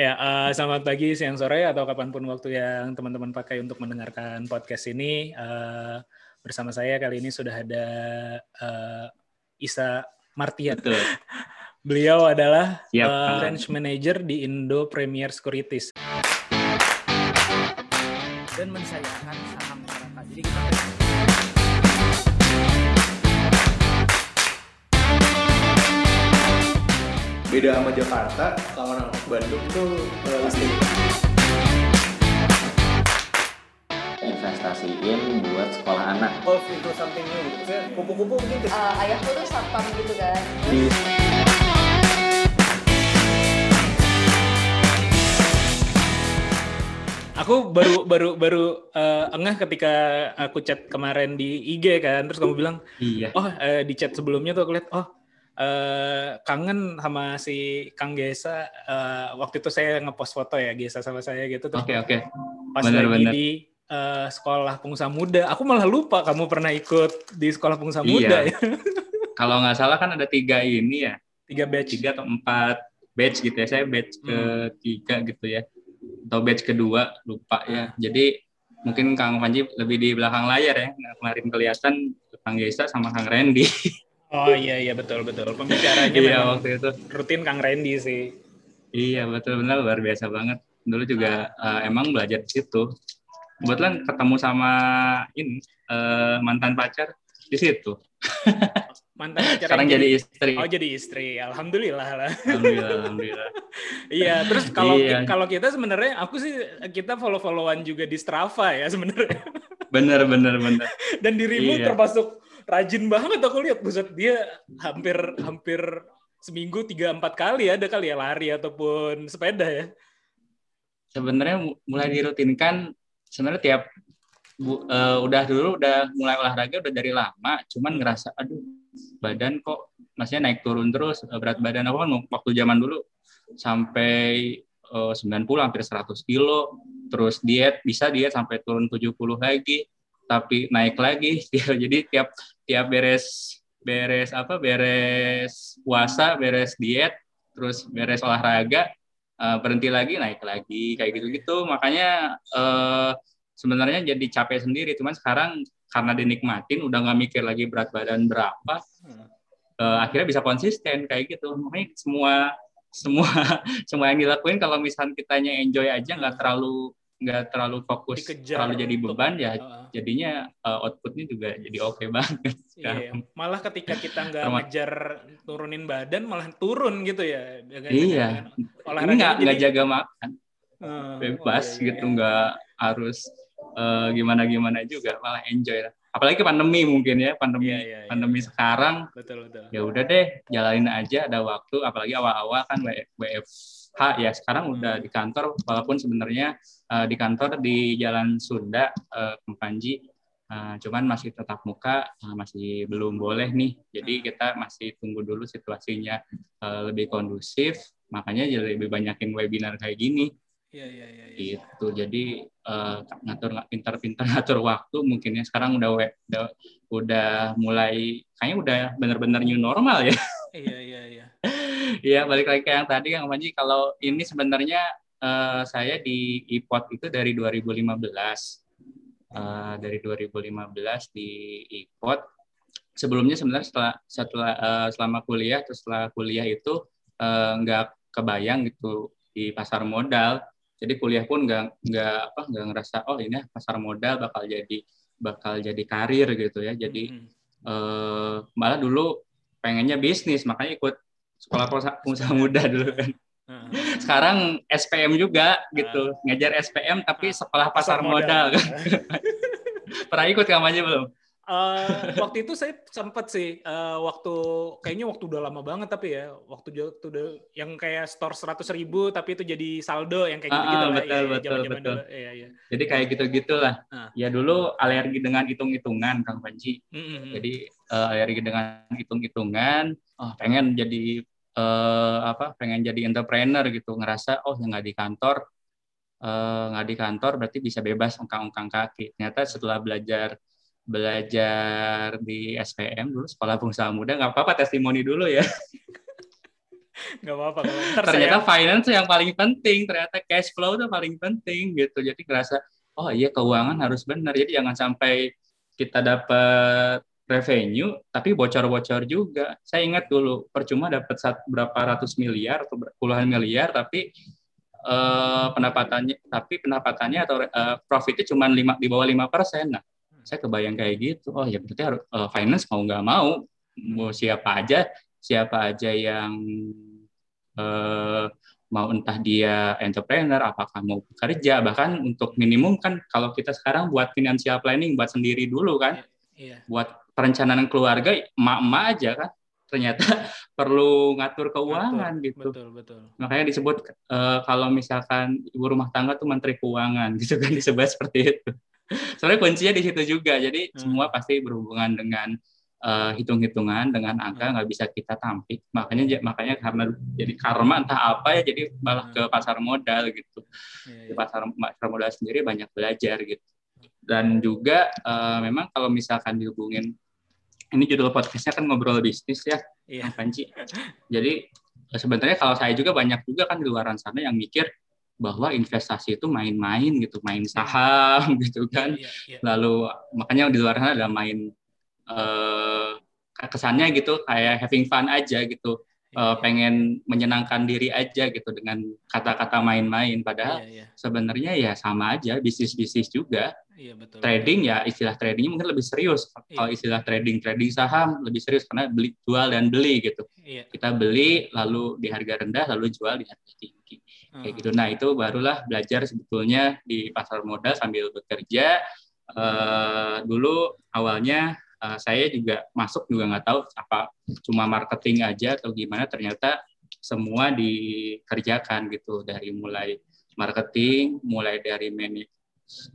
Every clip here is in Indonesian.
Ya, uh, selamat pagi, siang, sore, atau kapan pun waktu yang teman-teman pakai untuk mendengarkan podcast ini. Uh, bersama saya kali ini sudah ada uh, Isa Martian. Betul. Beliau adalah Siap, uh, branch manager di Indo Premier Securities. dan mensayangkan saham masyarakat. Jadi kita beda sama Jakarta kalau orang Bandung tuh eh, listrik investasiin buat sekolah anak. evolve into something new gitu. Kupu-kupu mungkin ke Eh, ayahku tuh satpam gitu kan di Aku baru baru baru uh, engeh ketika aku chat kemarin di IG kan, terus kamu bilang, Iya. oh eh, di chat sebelumnya tuh aku lihat, oh eh, kangen sama si Kang Gesa. Eh, waktu itu saya ngepost foto ya Gesa sama saya gitu. Terus Oke oke. pas bener, lagi bener. di eh, sekolah pengusaha muda, aku malah lupa kamu pernah ikut di sekolah pengusaha Iya. muda ya. Kalau nggak salah kan ada tiga ini ya, Tiga batch. tiga atau empat batch gitu ya. Saya batch Hmm. ketiga gitu ya, atau batch kedua lupa ya. Jadi mungkin Kang Panji lebih di belakang layar ya. Nah, kemarin kelihatan Kang Gesa sama Kang Randy. Oh iya iya betul betul. Pembicaranya Iya waktu itu. rutin Kang Randy sih. Iya betul benar luar biasa banget. Dulu juga eh, emang belajar di situ. Kebetulan ketemu sama ini eh, mantan pacar di situ. Mantan pacar Sekarang jadi istri. Oh jadi istri, alhamdulillah lah. Alhamdulillah, alhamdulillah. iya, terus kalau Iya. kalau kita sebenarnya aku sih kita follow-followan juga di Strava ya sebenarnya. Bener, bener, bener. Dan dirimu Iya. termasuk rajin banget aku lihat. Buset dia hampir hampir seminggu tiga empat kali ada kali ya lari ataupun sepeda ya. Sebenarnya mu- mulai dirutinkan sebenarnya tiap bu, eh, udah dulu udah mulai olahraga udah dari lama, cuman ngerasa aduh badan kok maksudnya naik turun terus eh, berat badan. Aku kan waktu zaman dulu sampai eh, 90 hampir 100 kilo terus diet bisa diet sampai turun 70 lagi tapi naik lagi. Jadi tiap tiap beres beres apa beres puasa beres diet terus beres olahraga eh, berhenti lagi naik lagi kayak gitu-gitu. Makanya eh, sebenarnya jadi capek sendiri. Cuman sekarang karena dinikmatin udah nggak mikir lagi berat badan berapa eh, akhirnya bisa konsisten kayak gitu. Makanya semua semua semua yang dilakuin kalau misalnya kitanya enjoy aja nggak terlalu nggak terlalu fokus Dikejar terlalu jadi untuk- beban ya Heeh. jadinya eh, outputnya juga jadi oke banget Iya, malah ketika kita nggak ngejar turunin badan malah turun gitu ya. Dengan- Iya. Olahraga nggak nggak jaga makan Eh, bebas oh, iya, iya, gitu iya. nggak harus gimana gimana juga malah enjoy lah apalagi pandemi mungkin ya pandemi Iya, iya, iya. pandemi sekarang Betul betul. ya udah deh jalanin aja ada waktu apalagi awal-awal kan WFH ya sekarang udah di kantor walaupun sebenarnya eh, di kantor di Jalan Sunda eh, Kang Panji eh, cuman masih tetap muka eh, masih belum boleh nih jadi kita masih tunggu dulu situasinya eh, lebih kondusif makanya jadi lebih banyakin webinar kayak gini Iya iya iya. iya. gitu jadi eh, ngatur pintar-pintar ngatur waktu mungkin ya sekarang udah we- udah, udah mulai kayaknya udah benar-benar new normal ya Iya iya iya. Ya balik lagi ke yang tadi Kang Panji. Kalau ini sebenarnya eh, saya di IPOT itu dari 2015 Eh, dari 2015 di IPOT sebelumnya sebenarnya setelah setelah eh, selama kuliah terus setelah kuliah itu eh, nggak kebayang gitu di pasar modal. Jadi kuliah pun nggak nggak apa nggak ngerasa oh ini pasar modal bakal jadi bakal jadi karir gitu ya. Jadi Hmm. eh, malah dulu pengennya bisnis makanya ikut sekolah pengusaha, muda dulu kan. Sekarang SPM juga gitu. Ngajar SPM tapi sekolah pasar, modal, kan. Pernah ikut kampanye belum? Eh, waktu itu saya sempat sih eh, waktu kayaknya waktu udah lama banget tapi ya waktu waktu udah yang kayak store seratus ribu tapi itu jadi saldo yang kayak gitu gitu lah betul, iya, betul, betul. Iya, iya. jadi kayak gitu gitulah Ah. ya dulu alergi dengan hitung-hitungan Kang Panji. Mm, mm, mm. jadi eh, alergi dengan hitung-hitungan oh, pengen jadi eh, apa pengen jadi entrepreneur gitu ngerasa oh ya nggak di kantor eh, nggak di kantor berarti bisa bebas ungkang-ungkang kaki. Ternyata setelah belajar belajar di SPM dulu sekolah pengusaha muda nggak apa-apa testimoni dulu ya. Nggak apa-apa ternyata saya finance yang paling penting ternyata cash flow itu paling penting gitu. Jadi ngerasa oh iya keuangan harus benar jadi jangan sampai kita dapat revenue tapi bocor-bocor juga. Saya ingat dulu percuma dapat berapa ratus miliar atau puluhan miliar tapi eh, pendapatannya tapi pendapatannya atau eh, profitnya cuma lima di bawah lima persen. Nah saya kebayang kayak gitu. Oh ya berarti harus eh, finance mau nggak mau mau siapa aja siapa aja yang eh, mau entah dia entrepreneur, apakah mau bekerja, bahkan untuk minimum kan kalau kita sekarang buat financial planning buat sendiri dulu kan, iya. buat perencanaan keluarga emak-emak aja kan, ternyata perlu ngatur keuangan Betul, gitu. betul betul Makanya disebut eh, kalau misalkan ibu rumah tangga tuh menteri keuangan gitu kan disebut seperti itu. Soalnya kuncinya di situ juga. Jadi Hmm. semua pasti berhubungan dengan eh, hitung-hitungan dengan angka Hmm. nggak bisa kita tampik. Makanya makanya karena jadi karma entah apa ya jadi malah ke pasar modal gitu. Iya, Di iya. pasar pasar modal sendiri banyak belajar gitu. Dan juga eh, memang kalau misalkan dihubungin ini judul podcastnya kan ngobrol bisnis ya. Iya. Panji. Jadi eh, sebenarnya kalau saya juga banyak juga kan di luar sana yang mikir bahwa investasi itu main-main gitu, main saham gitu kan. Iya, iya. Lalu makanya di luar sana ada main eh, kesannya gitu kayak having fun aja gitu. Iya, pengen menyenangkan diri aja gitu dengan kata-kata main-main padahal iya, iya. sebenarnya ya sama aja bisnis-bisnis juga Iya, betul. trading ya istilah tradingnya mungkin lebih serius kalau Iya. istilah trading trading saham lebih serius karena beli jual dan beli gitu Iya. kita beli lalu di harga rendah lalu jual di harga tinggi kayak Hmm. gitu nah itu barulah belajar sebetulnya di pasar modal sambil bekerja Eh, dulu awalnya eh, saya juga masuk juga nggak tahu apa cuma marketing aja atau gimana ternyata semua dikerjakan gitu dari mulai marketing mulai dari manage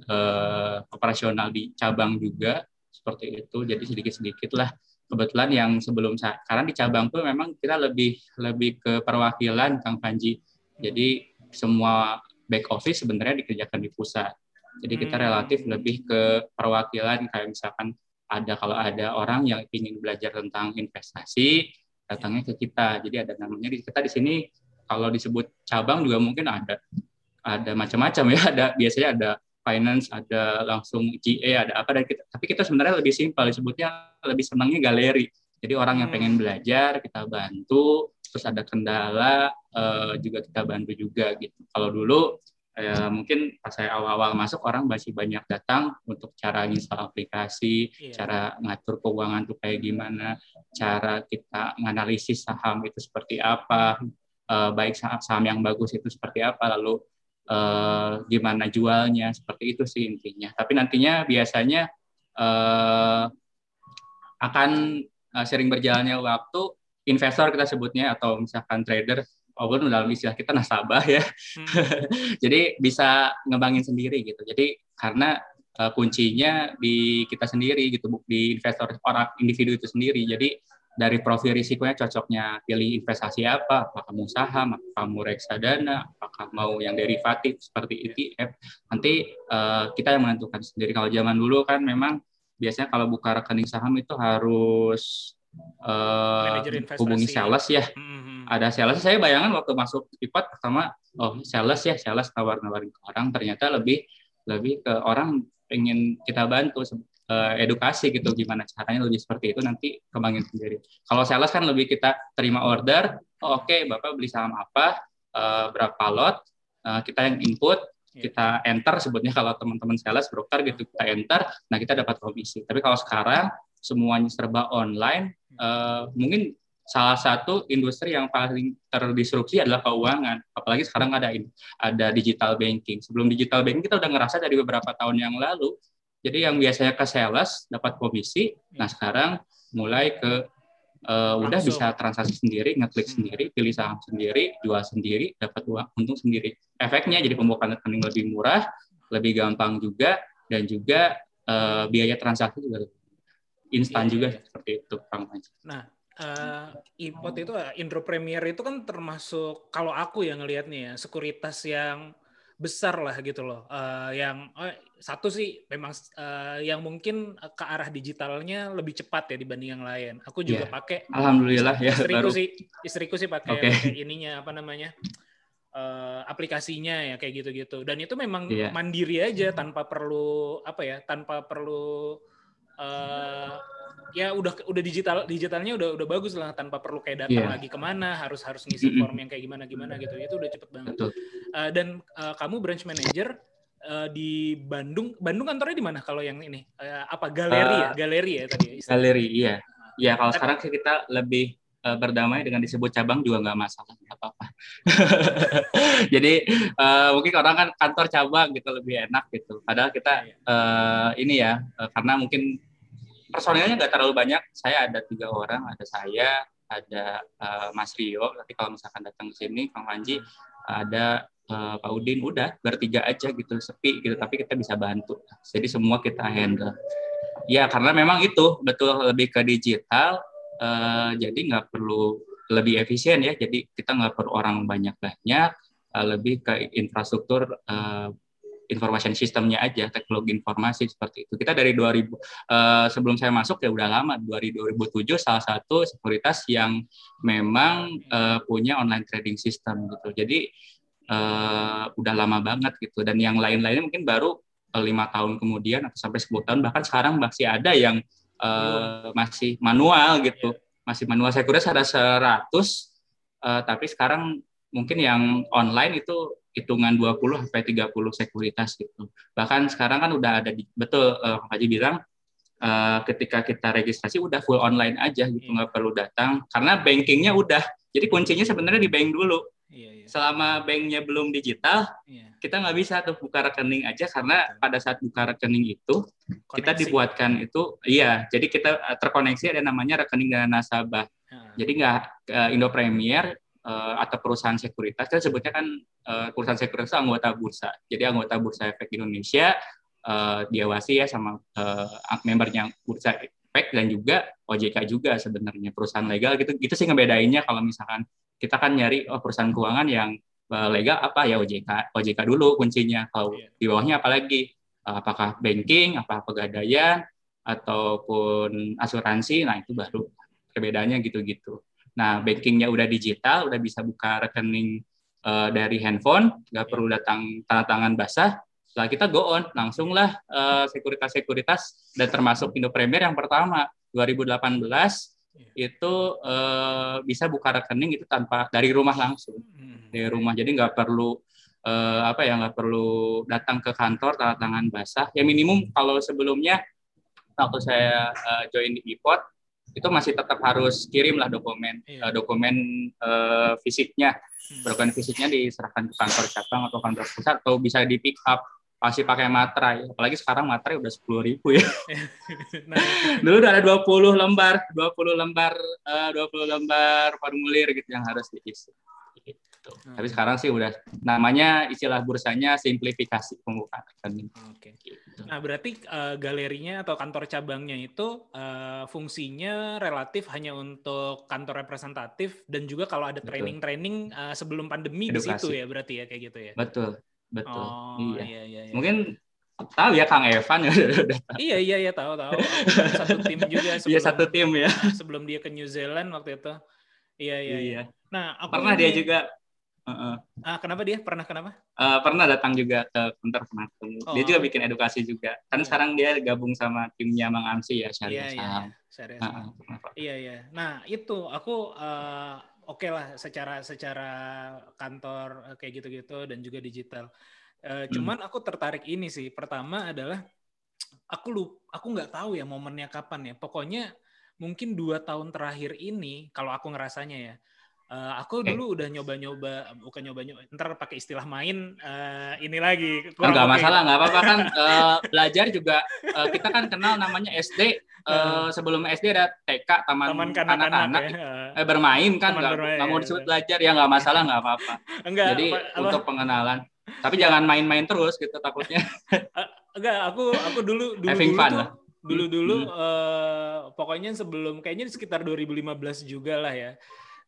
eh, operasional di cabang juga seperti itu. Jadi sedikit sedikit lah. Kebetulan yang sebelum saya karena di cabang tuh memang kita lebih lebih ke perwakilan Kang Panji. Jadi semua back office sebenarnya dikerjakan di pusat. Jadi kita Hmm. relatif lebih ke perwakilan kayak misalkan ada kalau ada orang yang ingin belajar tentang investasi datangnya ke kita. Jadi ada namanya di kita di sini kalau disebut cabang juga mungkin ada ada macam-macam ya. Ada biasanya ada finance ada langsung GA ada apa. Dan kita tapi kita sebenarnya lebih simpel disebutnya lebih senangnya galeri. Jadi orang yang Hmm. pengen belajar kita bantu terus ada kendala eh, juga kita bantu juga gitu. Kalau dulu ya mungkin pas saya awal-awal masuk orang masih banyak datang untuk cara install aplikasi Iya. cara ngatur keuangan tuh kayak gimana cara kita menganalisis saham itu seperti apa eh, baik saham, saham yang bagus itu seperti apa lalu eh, gimana jualnya seperti itu sih intinya tapi nantinya biasanya eh, akan eh, sering berjalannya waktu investor kita sebutnya atau misalkan trader walaupun dalam istilah kita nasabah ya. Hmm. jadi bisa ngembangin sendiri gitu. Jadi karena eh, kuncinya di kita sendiri gitu di investor orang individu itu sendiri. Jadi dari profil risikonya cocoknya pilih investasi apa? Apakah mau saham? Apakah mau reksadana? Apakah mau yang derivatif seperti ETF nanti eh, kita yang menentukan sendiri. Kalau zaman dulu kan memang biasanya kalau buka rekening saham itu harus investasi. hubungi sales ya. Hmm. Ada sales. Saya bayangan waktu masuk IPAT pertama oh sales ya sales nawar-nawarin ke orang. Ternyata lebih lebih ke orang pengen kita bantu eh, edukasi gitu gimana caranya lebih seperti itu nanti kembangin sendiri. Kalau sales kan lebih kita terima order oh, oke bapak beli saham apa eh, berapa lot eh, kita yang input Iya. kita enter sebutnya kalau teman-teman sales broker gitu kita enter nah kita dapat komisi. Tapi kalau sekarang semuanya serba online eh, mungkin salah satu industri yang paling terdisrupsi adalah keuangan. Apalagi sekarang ada ada digital banking. Sebelum digital banking kita udah ngerasa dari beberapa tahun yang lalu. Jadi yang biasanya ke sales dapat komisi, nah sekarang mulai ke eh, udah bisa transaksi sendiri, ngeklik Hmm. sendiri, pilih saham sendiri, jual sendiri, dapat uang untung sendiri. Efeknya jadi pembukaan rekening lebih murah, lebih gampang juga, dan juga eh, biaya transaksi juga instan Iya, juga iya. seperti itu, Kang Panji. Eh IPOT itu eh, Indro Premier itu kan termasuk kalau aku yang ngelihatnya ya sekuritas yang besar lah gitu loh. Eh, yang eh, satu sih memang eh, yang mungkin ke arah digitalnya lebih cepat ya dibanding yang lain. Aku juga Iya. pakai Alhamdulillah ya istriku baru. sih istriku sih pakai pakai ininya apa namanya eh, aplikasinya ya kayak gitu-gitu dan itu memang Iya. mandiri aja tanpa perlu apa ya tanpa perlu eh, ya udah udah digital digitalnya udah udah bagus lah tanpa perlu kayak datang Iya. lagi ke mana harus harus ngisi Mm-mm. form yang kayak gimana gimana gitu itu udah cepet banget Betul. Eh, dan eh, kamu branch manager eh, di Bandung Bandung kantornya di mana kalau yang ini Eh, apa galeri ya Eh, galeri ya tadi ya? Galeri, iya. Ya kalau Tapi- sekarang sih kita lebih eh, berdamai dengan disebut cabang juga nggak masalah, nggak apa-apa. Jadi eh, mungkin orang kan kantor cabang gitu lebih enak gitu. Padahal kita eh, ini ya eh, karena mungkin personilnya nggak terlalu banyak. Saya ada tiga orang, ada saya, ada eh, Mas Rio. Nanti kalau misalkan datang ke sini, Kang Panji, ada eh, Pak Udin, udah bertiga aja gitu, sepi gitu. Tapi kita bisa bantu. Jadi semua kita handle. Ya karena memang itu betul lebih ke digital, eh, jadi nggak perlu lebih efisien ya. Jadi kita nggak perlu orang banyak-banyak, eh, lebih ke infrastruktur eh, information systemnya aja, teknologi informasi seperti itu. Kita dari 2000 eh, sebelum saya masuk ya udah lama, dari 2007 salah satu sekuritas yang memang eh, punya online trading system gitu. Jadi eh, udah lama banget gitu. Dan yang lain-lainnya mungkin baru lima tahun kemudian atau sampai 10 tahun bahkan sekarang masih ada yang eh, masih manual gitu masih manual saya kira ada 100 eh, tapi sekarang mungkin yang online itu hitungan 20 sampai 30 sekuritas gitu. Bahkan sekarang kan udah ada di, betul eh, Pak Haji bilang eh, ketika kita registrasi udah full online aja gitu Iya. nggak perlu datang karena bankingnya udah. Jadi kuncinya sebenarnya di bank dulu. Iya iya. Selama banknya belum digital iya. kita nggak bisa tuh buka rekening aja karena pada saat buka rekening itu kita Koneksi. dibuatkan itu iya jadi kita eh, terkoneksi ada namanya rekening dana nasabah. Ah, jadi nggak Indo Premier eh, atau perusahaan sekuritas kan sebutnya kan eh, perusahaan sekuritas itu anggota bursa. Jadi anggota bursa efek Indonesia eh, diawasi ya sama eh, membernya bursa efek dan juga OJK juga sebenarnya perusahaan legal gitu. Gitu sih ngebedainnya kalau misalkan kita kan nyari oh perusahaan keuangan yang legal apa ya OJK OJK dulu kuncinya. Kalau Iya. di bawahnya apalagi apakah banking apa pegadaian ataupun asuransi nah itu baru perbedaannya gitu-gitu nah bankingnya udah digital udah bisa buka rekening eh, dari handphone nggak perlu datang tanda tangan basah. Setelah kita go on langsung lah eh, sekuritas-sekuritas dan termasuk Indo Premier yang pertama 2018 itu eh, bisa buka rekening itu tanpa dari rumah langsung. Hmm. dari rumah jadi nggak perlu eh, apa ya nggak perlu datang ke kantor tanda tangan basah. Ya minimum kalau sebelumnya waktu saya eh, join di IPOT itu masih tetap harus kirim lah dokumen Iya. eh, dokumen eh, fisiknya Hmm. dokumen fisiknya diserahkan ke kantor cabang atau kantor pusat atau bisa di pick up pasti pakai materai apalagi sekarang materai udah sepuluh ribu ya nah, dulu udah ada 20 lembar 20 lembar eh, 20 lembar formulir gitu yang harus diisi. Hmm. tapi sekarang sih udah namanya istilah bursanya simplifikasi pembukaan rekening oke gitu. Nah, berarti eh, galerinya atau kantor cabangnya itu eh, fungsinya relatif hanya untuk kantor representatif dan juga kalau ada training-training eh, sebelum pandemi di Edukasi. situ ya berarti ya kayak gitu ya. betul betul Oh, iya iya iya iya. mungkin tahu ya Kang Evan ya Iya iya iya tahu tahu. Satu tim juga sebelum Iya satu tim ya sebelum dia ke New Zealand waktu itu. Iya iya iya. iya Nah, aku pernah ini- dia juga Heeh. Ah, kenapa dia? Pernah kenapa? Eh, pernah datang juga ke kantor pernah ketemu. Dia Oh. juga bikin edukasi juga. Kan Iya. sekarang dia gabung sama timnya Mang Amsi ya Iya Syariah iya. Saham. iya. Pernah, Pak. Iya iya. Nah itu aku eh, oke lah secara secara kantor eh, kayak gitu-gitu dan juga digital. Eh, Hmm. Cuman aku tertarik ini sih. Pertama adalah aku lu aku nggak tahu ya momennya kapan ya. Pokoknya mungkin dua tahun terakhir ini kalau aku ngerasanya ya. Eh, aku Oke. dulu udah nyoba-nyoba, bukan nyoba-nyoba, ntar pakai istilah main eh, ini lagi. Kurang oke. masalah, nggak apa-apa kan eh, belajar juga eh, kita kan kenal namanya SD eh, sebelum SD ada TK taman, Taman kanak-kanak ya. eh, bermain kan Taman nggak bermain, nggak mau disebut belajar ya nggak masalah nggak apa-apa. Enggak, Jadi apa- apa- untuk pengenalan. Tapi jangan main-main terus gitu takutnya. Enggak, aku aku dulu dulu Having dulu fun tuh lah. dulu dulu Hmm. eh, pokoknya sebelum kayaknya sekitar 2015 juga lah ya.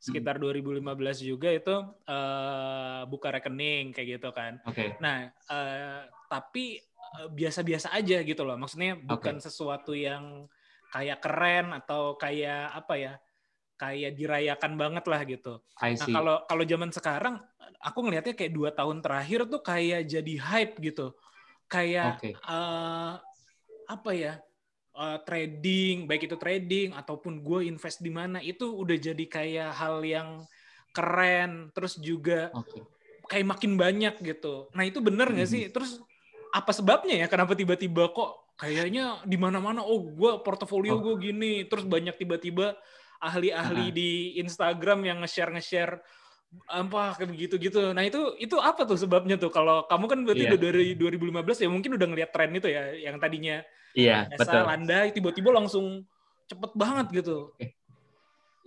Sekitar 2015 juga itu eh, buka rekening kayak gitu kan. Oke. Nah, eh, tapi eh, biasa-biasa aja gitu loh. Maksudnya bukan sesuatu yang kayak keren atau kayak apa ya? Kayak dirayakan banget lah gitu. Nah, kalau kalau zaman sekarang aku ngelihatnya kayak dua tahun terakhir tuh kayak jadi hype gitu. Kayak Oke. eh, apa ya? Eh, trading, baik itu trading ataupun gue invest di mana itu udah jadi kayak hal yang keren. Terus juga Oke. kayak makin banyak gitu. Nah itu bener nggak Mhm. sih? Terus apa sebabnya ya? Kenapa tiba-tiba kok kayaknya di mana-mana? Oh, gue portofolio Oh. gue gini. Terus banyak tiba-tiba ahli-ahli Ah. di Instagram yang nge-share nge-share apa kayak begitu-gitu. Nah itu itu apa tuh sebabnya tuh? Kalau kamu kan berarti Iya. udah dari 2015 ya mungkin udah ngeliat tren itu ya, yang tadinya Iya, biasa betul. landai tiba-tiba langsung cepet banget gitu.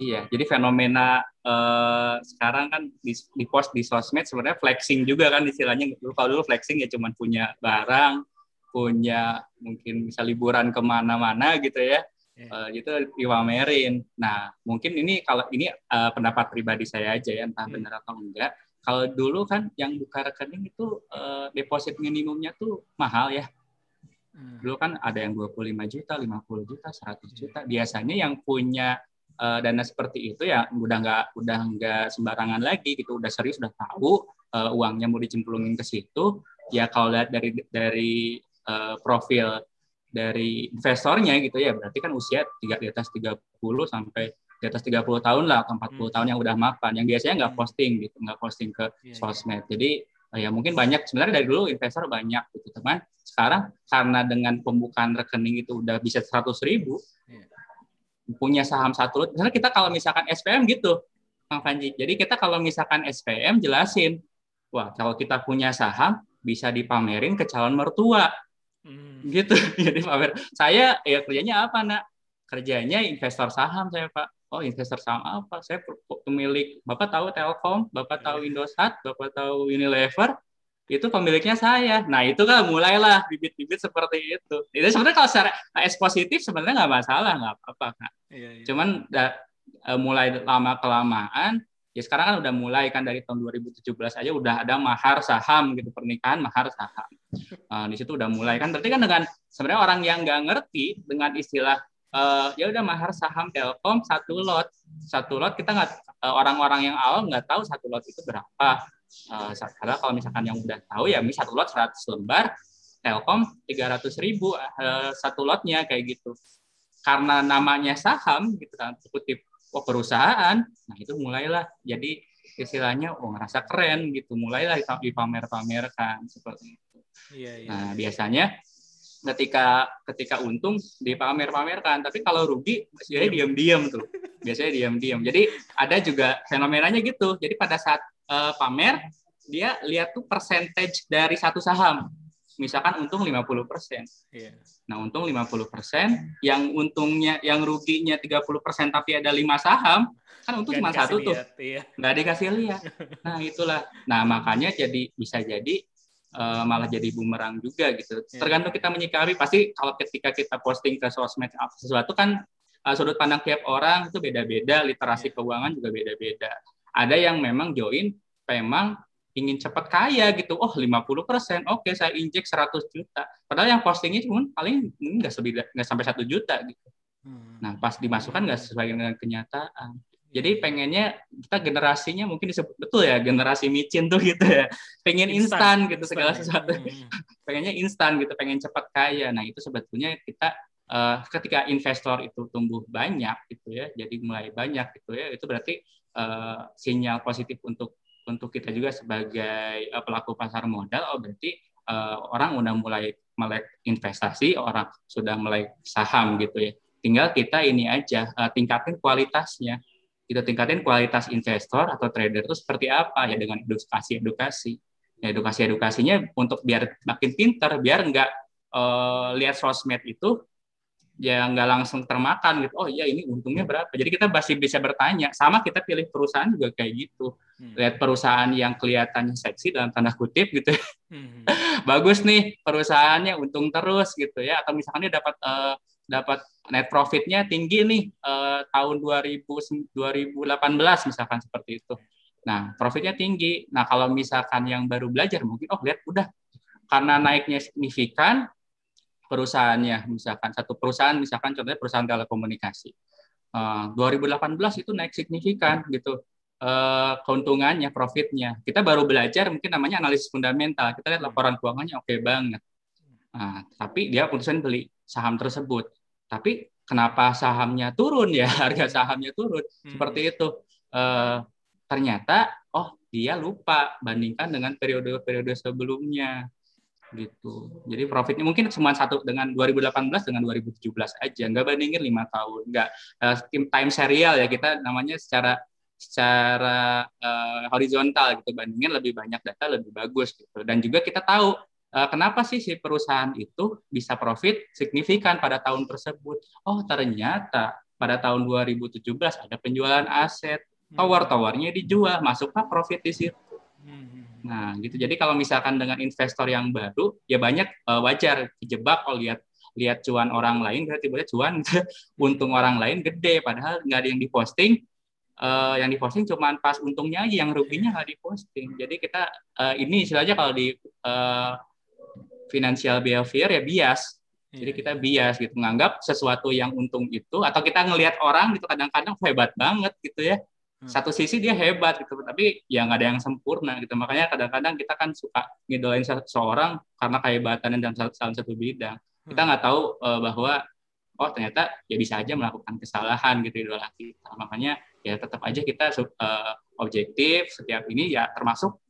Iya, jadi fenomena eh, sekarang kan di, di post di sosmed sebenarnya flexing juga kan istilahnya. Dulu kalau dulu flexing ya cuman punya barang, punya mungkin bisa liburan ke mana-mana gitu ya. Iya. Eh, itu dipamerin. Nah, mungkin ini kalau ini eh, pendapat pribadi saya aja ya, entah Hmm. benar atau enggak. Kalau dulu kan yang buka rekening itu eh, deposit minimumnya tuh mahal ya. Hmm. Dulu kan ada yang 25 juta, 50 juta, 100 juta. Biasanya yang punya eh, dana seperti itu ya udah nggak udah nggak sembarangan lagi gitu, udah serius, udah tahu eh, uangnya mau dicemplungin ke situ. Ya kalau lihat dari dari eh, profil dari investornya gitu ya, berarti kan usia tiga di atas 30 sampai di atas 30 tahun lah, atau 40 Hmm. tahun yang udah mapan. Yang biasanya nggak Hmm. posting gitu, nggak posting ke Iya, iya. sosmed. Jadi eh, ya mungkin banyak sebenarnya dari dulu investor banyak gitu teman. Sekarang karena dengan pembukaan rekening itu udah bisa 100 ribu, Iya. punya saham satu lot. Misalnya kita kalau misalkan SPM gitu, Kang Panji. Jadi kita kalau misalkan SPM jelasin, wah kalau kita punya saham bisa dipamerin ke calon mertua Hmm. gitu. Jadi pamer. Saya ya kerjanya apa nak? Kerjanya investor saham saya pak. Oh investor saham apa? Saya pemilik. Bapak tahu Telkom, bapak tahu Indosat, bapak tahu Unilever. Itu pemiliknya saya. Nah itu kan mulailah bibit-bibit seperti itu. Itu sebenarnya kalau secara es positif sebenarnya nggak masalah, nggak apa-apa. Kak. Iya, iya. Cuman da- eh, mulai lama kelamaan ya sekarang kan udah mulai kan dari tahun 2017 aja udah ada mahar saham gitu pernikahan mahar saham Eh, di situ udah mulai. Kan berarti kan dengan sebenarnya orang yang nggak ngerti dengan istilah eh, ya udah mahar saham Telkom satu lot. Satu lot kita nggak eh, orang-orang yang awam nggak tahu satu lot itu berapa. Sa- karena kalau misalkan yang udah tahu ya mis satu lot 100 lembar Telkom 300 ribu eh, satu lotnya kayak gitu. Karena namanya saham gitu kan kutip oh perusahaan nah itu mulailah. Jadi istilahnya oh ngerasa keren gitu. Mulailah dipamer-pamerkan seperti itu Iya, iya. nah biasanya ketika ketika untung dipamer-pamerkan tapi kalau rugi biasanya diam-diam tuh biasanya diam-diam jadi ada juga fenomenanya gitu jadi pada saat eh, pamer dia lihat tuh percentage dari satu saham misalkan untung 50 Iya. Nah, untung 50%, yang untungnya yang ruginya 30% tapi ada lima saham, kan untung cuma satu tuh, Iya. nggak dikasih lihat. Nah, itulah. Nah, makanya jadi bisa jadi eh, malah jadi bumerang juga gitu. Iya. Tergantung kita menyikapi. Pasti kalau ketika kita posting ke sosmed sesuatu kan eh, sudut pandang tiap orang itu beda-beda, literasi Iya. keuangan juga beda-beda. Ada yang memang join memang ingin cepat kaya gitu. Oh, 50%. Oke, saya injek 100 juta. Padahal yang postingnya cuma paling mungkin nggak sebida- nggak sampai satu juta gitu. Hmm. Nah, pas dimasukkan nggak sesuai dengan kenyataan. Jadi pengennya kita generasinya mungkin disebut betul ya generasi micin tuh gitu ya. Pengen instan gitu segala ya. sesuatu. Hmm. Pengennya instan gitu, pengen cepat kaya. Nah, itu sebetulnya kita eh, ketika investor itu tumbuh banyak gitu ya, jadi mulai banyak gitu ya, itu berarti eh, sinyal positif untuk untuk kita juga sebagai eh, pelaku pasar modal. Oh, berarti eh, orang udah mulai melek investasi, orang sudah mulai saham gitu ya. Tinggal kita ini aja eh, tingkatin kualitasnya. Kita tingkatin kualitas investor atau trader itu seperti apa ya dengan edukasi edukasi. Ya, edukasi edukasinya untuk biar makin pintar, biar nggak eh, lihat sosmed itu ya nggak langsung termakan gitu. Oh iya ini untungnya berapa? Jadi kita masih bisa bertanya. Sama kita pilih perusahaan juga kayak gitu. Hmm. Lihat perusahaan yang kelihatannya seksi dalam tanda kutip gitu. Hmm. Bagus nih perusahaannya untung terus gitu ya. Atau misalkan dia dapat eh, dapat net profitnya tinggi nih eh, tahun 2000 2018 misalkan seperti itu. Nah, profitnya tinggi. Nah, kalau misalkan yang baru belajar mungkin oh lihat udah karena naiknya signifikan perusahaannya misalkan satu perusahaan misalkan contohnya perusahaan telekomunikasi. Eh, 2018 itu naik signifikan gitu. Eh, keuntungannya, profitnya. Kita baru belajar mungkin namanya analisis fundamental. Kita lihat laporan keuangannya oke banget. Nah, tapi dia putusan beli saham tersebut. Tapi kenapa sahamnya turun ya? Harga sahamnya turun. Seperti itu. Eh, ternyata oh dia lupa bandingkan dengan periode-periode sebelumnya gitu. Jadi profitnya mungkin cuma satu dengan 2018 dengan 2017 aja, nggak bandingin lima tahun, nggak eh, tim time serial ya kita namanya secara secara uh, horizontal gitu bandingin lebih banyak data lebih bagus gitu dan juga kita tahu kenapa sih si perusahaan itu bisa profit signifikan pada tahun tersebut? Oh ternyata pada tahun 2017 ada penjualan aset. Tower-towernya dijual masuklah profit di situ. Nah gitu. Jadi kalau misalkan dengan investor yang baru ya banyak uh, wajar. Dijebak kalau lihat lihat cuan orang lain tiba-tiba cuan. Untung orang lain gede padahal nggak ada yang diposting. Uh, yang diposting cuma pas untungnya aja, yang ruginya nggak diposting. Jadi kita uh, ini istilahnya kalau di uh, financial behavior ya bias. Jadi kita bias gitu menganggap sesuatu yang untung itu atau kita ngelihat orang gitu kadang-kadang hebat banget gitu ya. Satu sisi dia hebat gitu, tapi ya nggak ada yang sempurna gitu. Makanya kadang-kadang kita kan suka ngidolain seseorang karena kehebatannya dalam salah satu bidang. Kita nggak tahu uh, bahwa oh ternyata ya bisa aja melakukan kesalahan gitu idola kita. Makanya ya tetap aja kita uh, objektif setiap ini ya termasuk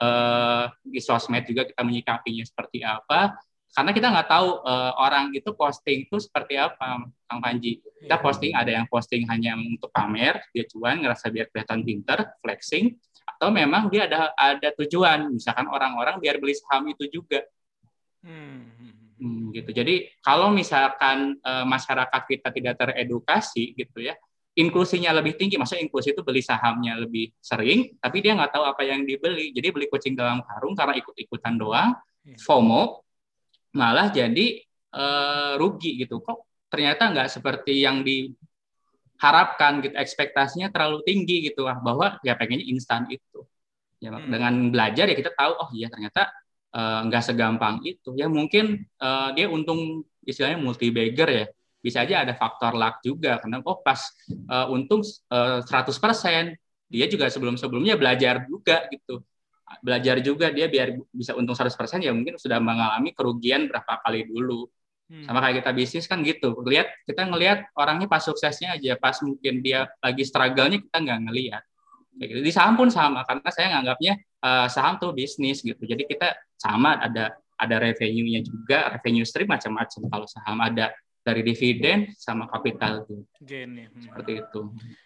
uh, di sosmed juga kita menyikapinya seperti apa. Karena kita nggak tahu uh, orang itu posting itu seperti apa Kang Panji. Kita iya. posting ada yang posting hanya untuk pamer dia cuan ngerasa biar kelihatan pinter flexing atau memang dia ada ada tujuan. Misalkan orang-orang biar beli saham itu juga. Hmm. Hmm, gitu. Jadi kalau misalkan uh, masyarakat kita tidak teredukasi gitu ya inklusinya lebih tinggi, maksudnya inklusi itu beli sahamnya lebih sering, tapi dia nggak tahu apa yang dibeli. Jadi beli kucing dalam karung karena ikut-ikutan doang, iya. FOMO, malah jadi uh, rugi gitu. Kok ternyata nggak seperti yang diharapkan gitu, ekspektasinya terlalu tinggi gitu, ah, bahwa ya pengennya instan itu. Ya, hmm. Dengan belajar ya kita tahu, oh iya ternyata uh, nggak segampang itu. Ya mungkin uh, dia untung istilahnya multi bagger ya bisa aja ada faktor luck juga karena oh pas uh, untung uh, 100% dia juga sebelum-sebelumnya belajar juga gitu. Belajar juga dia biar bisa untung 100% ya mungkin sudah mengalami kerugian berapa kali dulu. Hmm. sama kayak kita bisnis kan gitu. Lihat kita ngelihat orangnya pas suksesnya aja pas mungkin dia lagi struggle-nya kita nggak ngelihat. Gitu. di saham pun sama karena saya nganggapnya uh, saham tuh bisnis gitu. Jadi kita sama ada ada revenue-nya juga revenue stream macam-macam. Kalau saham ada dari dividen sama kapital tuh. Gain ya. Hmm. Seperti itu.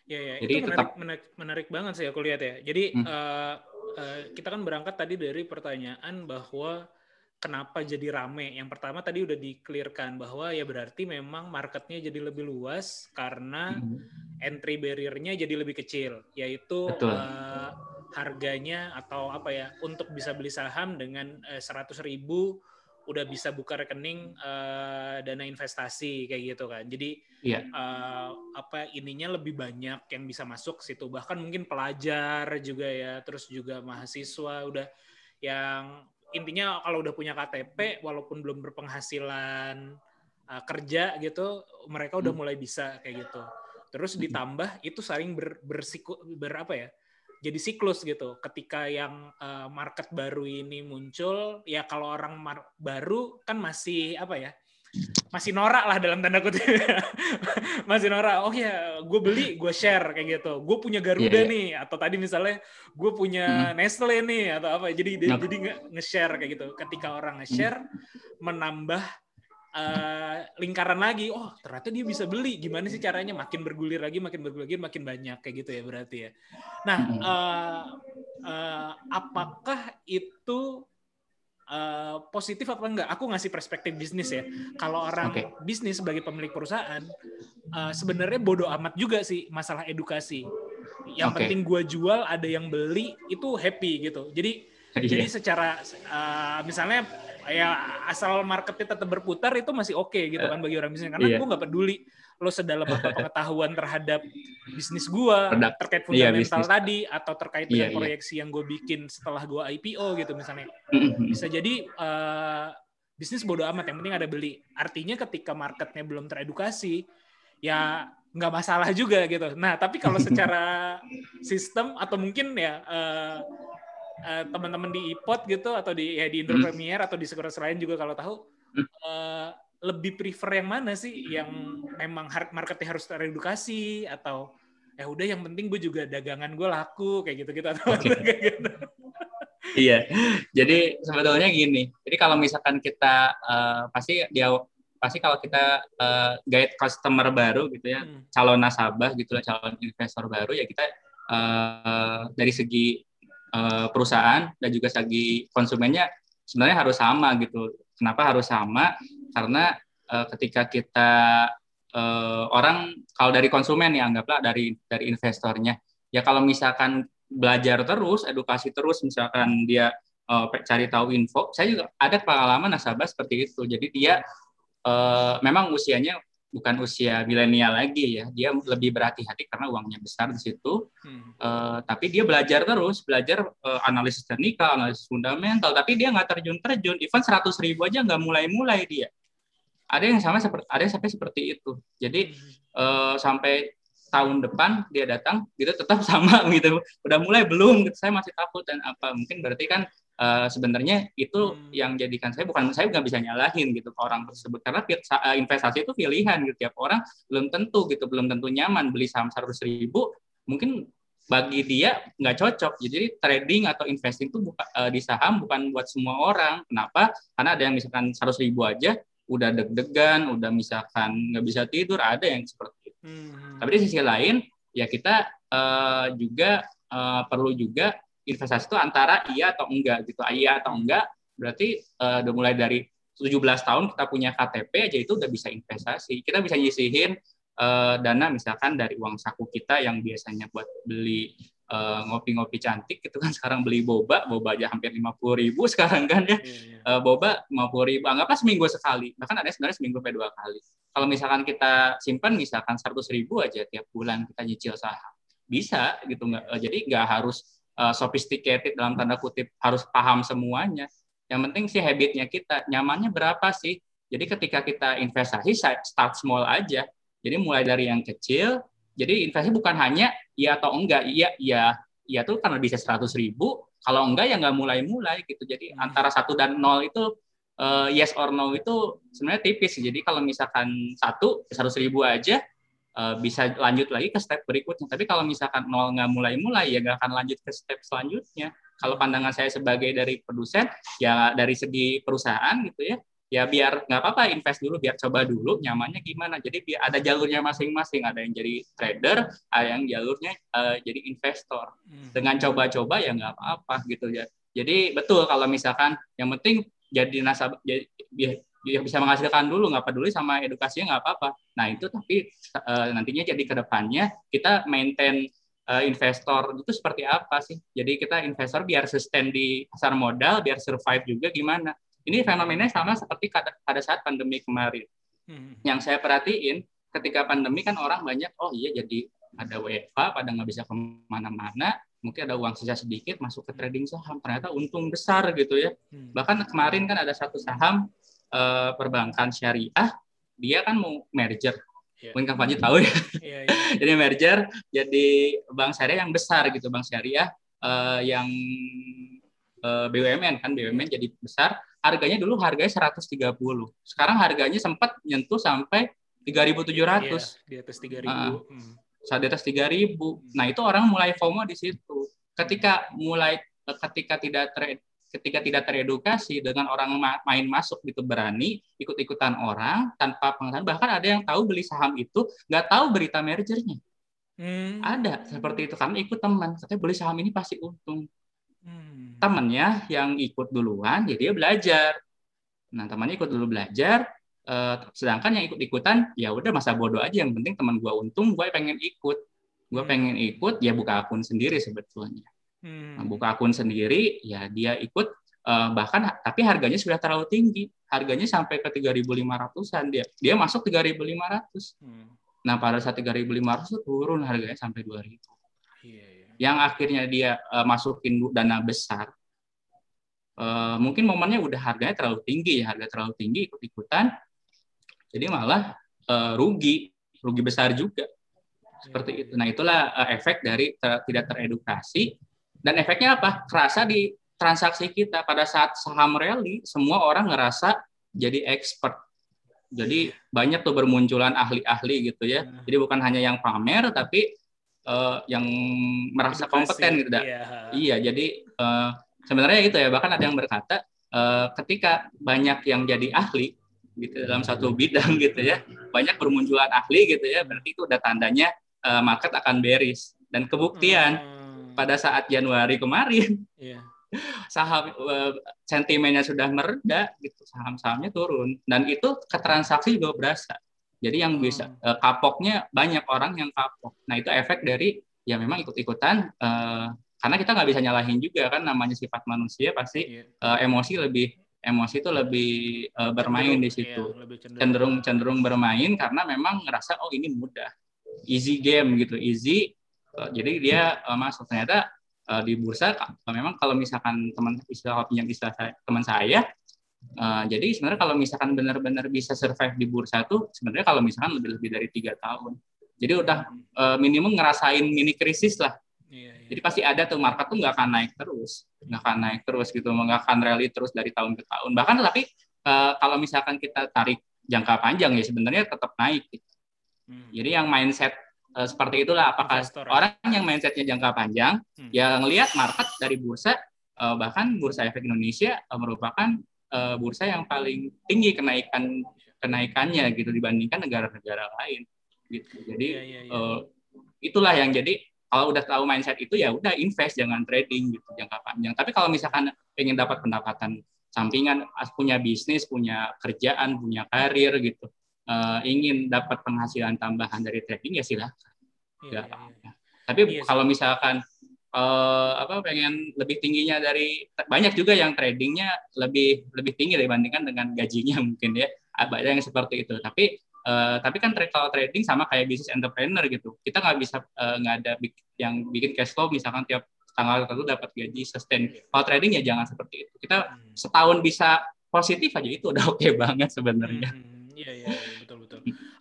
Ya, ya. Jadi itu menarik, menarik, menarik banget sih aku lihat ya. Jadi hmm. uh, uh, kita kan berangkat tadi dari pertanyaan bahwa kenapa jadi rame. Yang pertama tadi udah diklirkan bahwa ya berarti memang marketnya jadi lebih luas karena hmm. entry barrier-nya jadi lebih kecil, yaitu uh, harganya atau apa ya untuk bisa beli saham dengan seratus uh, ribu udah bisa buka rekening uh, dana investasi kayak gitu kan. Jadi yeah. Iya. uh, apa ininya lebih banyak yang bisa masuk situ. Bahkan mungkin pelajar juga ya, terus juga mahasiswa udah yang intinya kalau udah punya KTP walaupun belum berpenghasilan uh, kerja gitu, mereka udah hmm. mulai bisa kayak gitu. Terus ditambah itu saling ber, bersiku, ber apa ya? Jadi siklus gitu. Ketika yang uh, market baru ini muncul, ya kalau orang baru kan masih apa ya? Masih norak lah dalam tanda kutip. masih norak. Oh ya, gue beli, gue share kayak gitu. Gue punya Garuda yeah, yeah. nih, atau tadi misalnya gue punya hmm. Nestle nih atau apa. Jadi nah. jadi nge-share kayak gitu. Ketika orang nge-share, hmm. menambah uh, lingkaran lagi. Oh, ternyata dia bisa beli. Gimana sih caranya? Makin bergulir lagi, makin bergulir lagi, makin banyak kayak gitu ya berarti ya. Nah, uh, uh, apakah itu uh, positif apa enggak? Aku ngasih perspektif bisnis ya. Kalau orang okay. bisnis sebagai pemilik perusahaan, uh, sebenarnya bodoh amat juga sih masalah edukasi. Yang okay. penting gue jual, ada yang beli, itu happy gitu. Jadi, yeah. jadi secara uh, misalnya ya asal marketnya tetap berputar itu masih oke okay, gitu kan bagi orang bisnis karena yeah. gue nggak peduli lo sedalam apa pengetahuan terhadap bisnis gue terkait iya, fundamental yeah, tadi atau terkait dengan yeah, iya. proyeksi yeah. yang gue bikin setelah gue IPO gitu misalnya bisa jadi uh, bisnis bodo amat yang penting ada beli artinya ketika marketnya belum teredukasi ya nggak masalah juga gitu nah tapi kalau secara sistem atau mungkin ya uh, uh, teman-teman di iPod gitu atau di ya di Indo Premier atau di sekolah lain juga kalau tahu uh, lebih prefer yang mana sih yang memang marketnya harus teredukasi atau ya udah yang penting gue juga dagangan gue laku kayak gitu gitu atau okay. kayak gitu. iya jadi sebetulnya gini jadi kalau misalkan kita uh, pasti dia pasti kalau kita uh, guide customer baru gitu ya hmm. calon nasabah gitu lah calon investor baru ya kita uh, dari segi uh, perusahaan dan juga segi konsumennya sebenarnya harus sama gitu. Kenapa harus sama? Karena uh, ketika kita uh, orang kalau dari konsumen ya anggaplah dari dari investornya ya kalau misalkan belajar terus, edukasi terus, misalkan dia uh, cari tahu info, saya juga ada pengalaman nasabah seperti itu. Jadi dia uh, memang usianya bukan usia milenial lagi ya. Dia lebih berhati-hati karena uangnya besar di situ. Hmm. uh, tapi dia belajar terus belajar uh, analisis teknikal analisis fundamental tapi dia nggak terjun-terjun. Even seratus ribu aja nggak mulai-mulai dia. Ada yang sama seperti ada yang sampai seperti itu. Jadi hmm. uh, sampai tahun depan dia datang gitu tetap sama gitu. Udah mulai belum gitu. Saya masih takut dan apa. Mungkin berarti kan uh, sebenarnya itu hmm. yang jadikan saya bukan saya nggak bisa nyalahin gitu ke orang tersebut. Karena eh, investasi itu pilihan gitu. Tiap orang belum tentu gitu belum tentu nyaman beli saham seratus ribu mungkin bagi dia nggak cocok. Jadi trading atau investing itu buka, uh, di saham bukan buat semua orang. Kenapa? Karena ada yang misalkan seratus ribu aja udah deg-degan udah misalkan nggak bisa tidur ada yang seperti itu. Hmm. tapi di sisi lain ya kita uh, juga uh, perlu juga investasi itu antara iya atau enggak gitu. Iya atau enggak berarti uh, udah mulai dari 17 tahun kita punya KTP aja itu udah bisa investasi. Kita bisa nyisihin uh, dana misalkan dari uang saku kita yang biasanya buat beli ngopi ngopi-ngopi cantik itu kan sekarang beli boba boba aja hampir lima puluh ribu sekarang kan ya. Uh, boba lima puluh ribu anggaplah seminggu sekali. Bahkan ada sebenarnya seminggu sampai dua kali. Kalau misalkan kita simpan misalkan seratus ribu aja tiap bulan kita nyicil saham. Bisa gitu nggak uh, jadi nggak harus uh, sophisticated dalam tanda kutip harus paham semuanya. Yang penting sih habitnya kita, nyamannya berapa sih? Jadi ketika kita investasi start small aja. Jadi mulai dari yang kecil. Jadi investasi bukan hanya iya atau enggak, iya iya iya tuh karena bisa seratus ribu. Kalau enggak ya nggak mulai-mulai gitu. Jadi hmm. antara satu dan nol itu uh, yes or no itu sebenarnya tipis. Jadi kalau misalkan satu seratus ribu aja, uh, bisa lanjut lagi ke step berikutnya. Tapi kalau misalkan nol nggak mulai-mulai ya nggak akan lanjut ke step selanjutnya. Kalau pandangan saya sebagai dari produsen ya dari segi perusahaan gitu ya, ya biar nggak apa-apa invest dulu biar coba dulu nyamannya gimana. Jadi biar ada jalurnya masing-masing. Ada yang jadi trader, ada yang jalurnya uh, jadi investor. Hmm. Dengan coba-coba ya nggak apa-apa gitu ya. Jadi betul kalau misalkan yang penting jadi nasabah jadi ya bisa menghasilkan dulu nggak peduli sama edukasinya nggak apa-apa. Nah itu tapi uh, nantinya jadi ke depannya kita maintain uh, investor itu seperti apa sih? Jadi kita investor biar sustain di pasar modal biar survive juga gimana? Ini fenomenanya sama seperti pada saat pandemi kemarin. Hmm. yang saya perhatiin ketika pandemi kan orang banyak oh iya jadi ada WFA pada nggak bisa ke mana-mana mungkin ada uang sisa sedikit masuk ke trading saham ternyata untung besar gitu ya. Hmm. bahkan kemarin kan ada satu saham uh, perbankan syariah dia kan mau merger. Yeah. mungkin Kang Panji tahu ya. Yeah, yeah. jadi merger jadi bank syariah yang besar gitu bank syariah uh, yang uh, eh, BUMN kan BUMN jadi besar. Harganya dulu harganya 130 sekarang harganya sempat nyentuh sampai 3.700 yeah, di atas 3.000 uh, hmm. saat di atas 3.000 nah itu orang mulai FOMO di situ. Ketika mulai ketika tidak trade ketika tidak teredukasi dengan orang main masuk gitu berani ikut-ikutan orang tanpa pengetahuan bahkan ada yang tahu beli saham itu nggak tahu berita mergernya. Hmm. ada seperti itu. Karena ikut teman katanya beli saham ini pasti untung. Hmm. temannya yang ikut duluan jadi ya dia belajar. Nah temannya ikut dulu belajar eh, sedangkan yang ikut-ikutan ya udah masa bodoh aja. Yang penting teman gue untung gue pengen ikut. Gue hmm. pengen ikut ya buka akun sendiri sebetulnya Hmm. Buka akun sendiri, ya dia ikut uh, bahkan tapi harganya sudah terlalu tinggi. Harganya sampai ke 3.500an dia. Dia masuk 3.500 hmm. nah pada saat 3.500 itu turun harganya sampai 2.000 iya, iya. yang akhirnya dia uh, masukin dana besar uh, mungkin momennya udah harganya terlalu tinggi ya harga terlalu tinggi ikut ikutan jadi malah uh, rugi rugi besar juga. Seperti iya, itu. nah itulah uh, efek dari ter tidak teredukasi dan efeknya apa kerasa di transaksi kita pada saat saham rally semua orang ngerasa jadi expert. Jadi banyak tuh bermunculan ahli-ahli gitu ya. Hmm. Jadi bukan hanya yang pamer tapi uh, yang merasa Edukasi, kompeten gitu. Iya, iya jadi uh, sebenarnya itu ya bahkan ada yang berkata uh, ketika banyak yang jadi ahli gitu dalam satu bidang gitu ya, banyak bermunculan ahli gitu ya, berarti itu udah tandanya uh, market akan bearish. Dan kebuktian hmm. Pada saat Januari kemarin. Yeah saham uh, sentimennya sudah mereda gitu saham-sahamnya turun. Dan itu ke transaksi juga berasa. Jadi yang bisa uh, kapoknya banyak orang yang kapok. Nah itu efek dari ya memang ikut-ikutan uh, karena kita nggak bisa nyalahin juga kan namanya sifat manusia pasti uh, emosi lebih emosi itu lebih uh, bermain di situ. iya, cenderung. cenderung cenderung bermain karena memang ngerasa oh ini mudah. Easy game gitu. Easy uh, jadi dia uh, masuk ternyata uh, di bursa memang kalau misalkan teman istilah yang istilah saya, teman saya uh, jadi sebenarnya kalau misalkan benar-benar bisa survive di bursa tuh sebenarnya kalau misalkan lebih lebih dari tiga tahun jadi udah uh, minimum ngerasain mini krisis lah iya, iya. jadi pasti ada tuh market tuh nggak akan naik terus nggak akan naik terus gitu nggak akan rally terus dari tahun ke tahun bahkan tapi uh, kalau misalkan kita tarik jangka panjang ya sebenarnya tetap naik gitu. hmm. jadi yang mindset uh, seperti itulah apakah Investor, ya. orang yang mindsetnya jangka panjang hmm. ya ngelihat market dari bursa uh, bahkan bursa efek Indonesia uh, merupakan uh, bursa yang paling tinggi kenaikan kenaikannya gitu dibandingkan negara-negara lain gitu jadi ya, ya, ya. Uh, itulah yang jadi kalau udah tahu mindset itu ya udah invest jangan trading gitu jangka panjang tapi kalau misalkan pengen dapat pendapatan sampingan punya bisnis punya kerjaan punya karir gitu uh, ingin dapat penghasilan tambahan dari trading ya silahkan. Iya, ya, ya. Tapi iya, kalau misalkan uh, apa pengen lebih tingginya dari banyak juga yang tradingnya lebih lebih tinggi dibandingkan dengan gajinya mungkin ya ada yang seperti itu. Tapi uh, tapi kan kalau trading sama kayak bisnis entrepreneur gitu. Kita nggak bisa nggak uh, ada yang bikin cash flow misalkan tiap tanggal tertentu dapat gaji sustain. Kalau trading ya jangan seperti itu. Kita hmm. setahun bisa positif aja itu udah oke okay banget sebenarnya. Hmm. Iya, iya iya betul.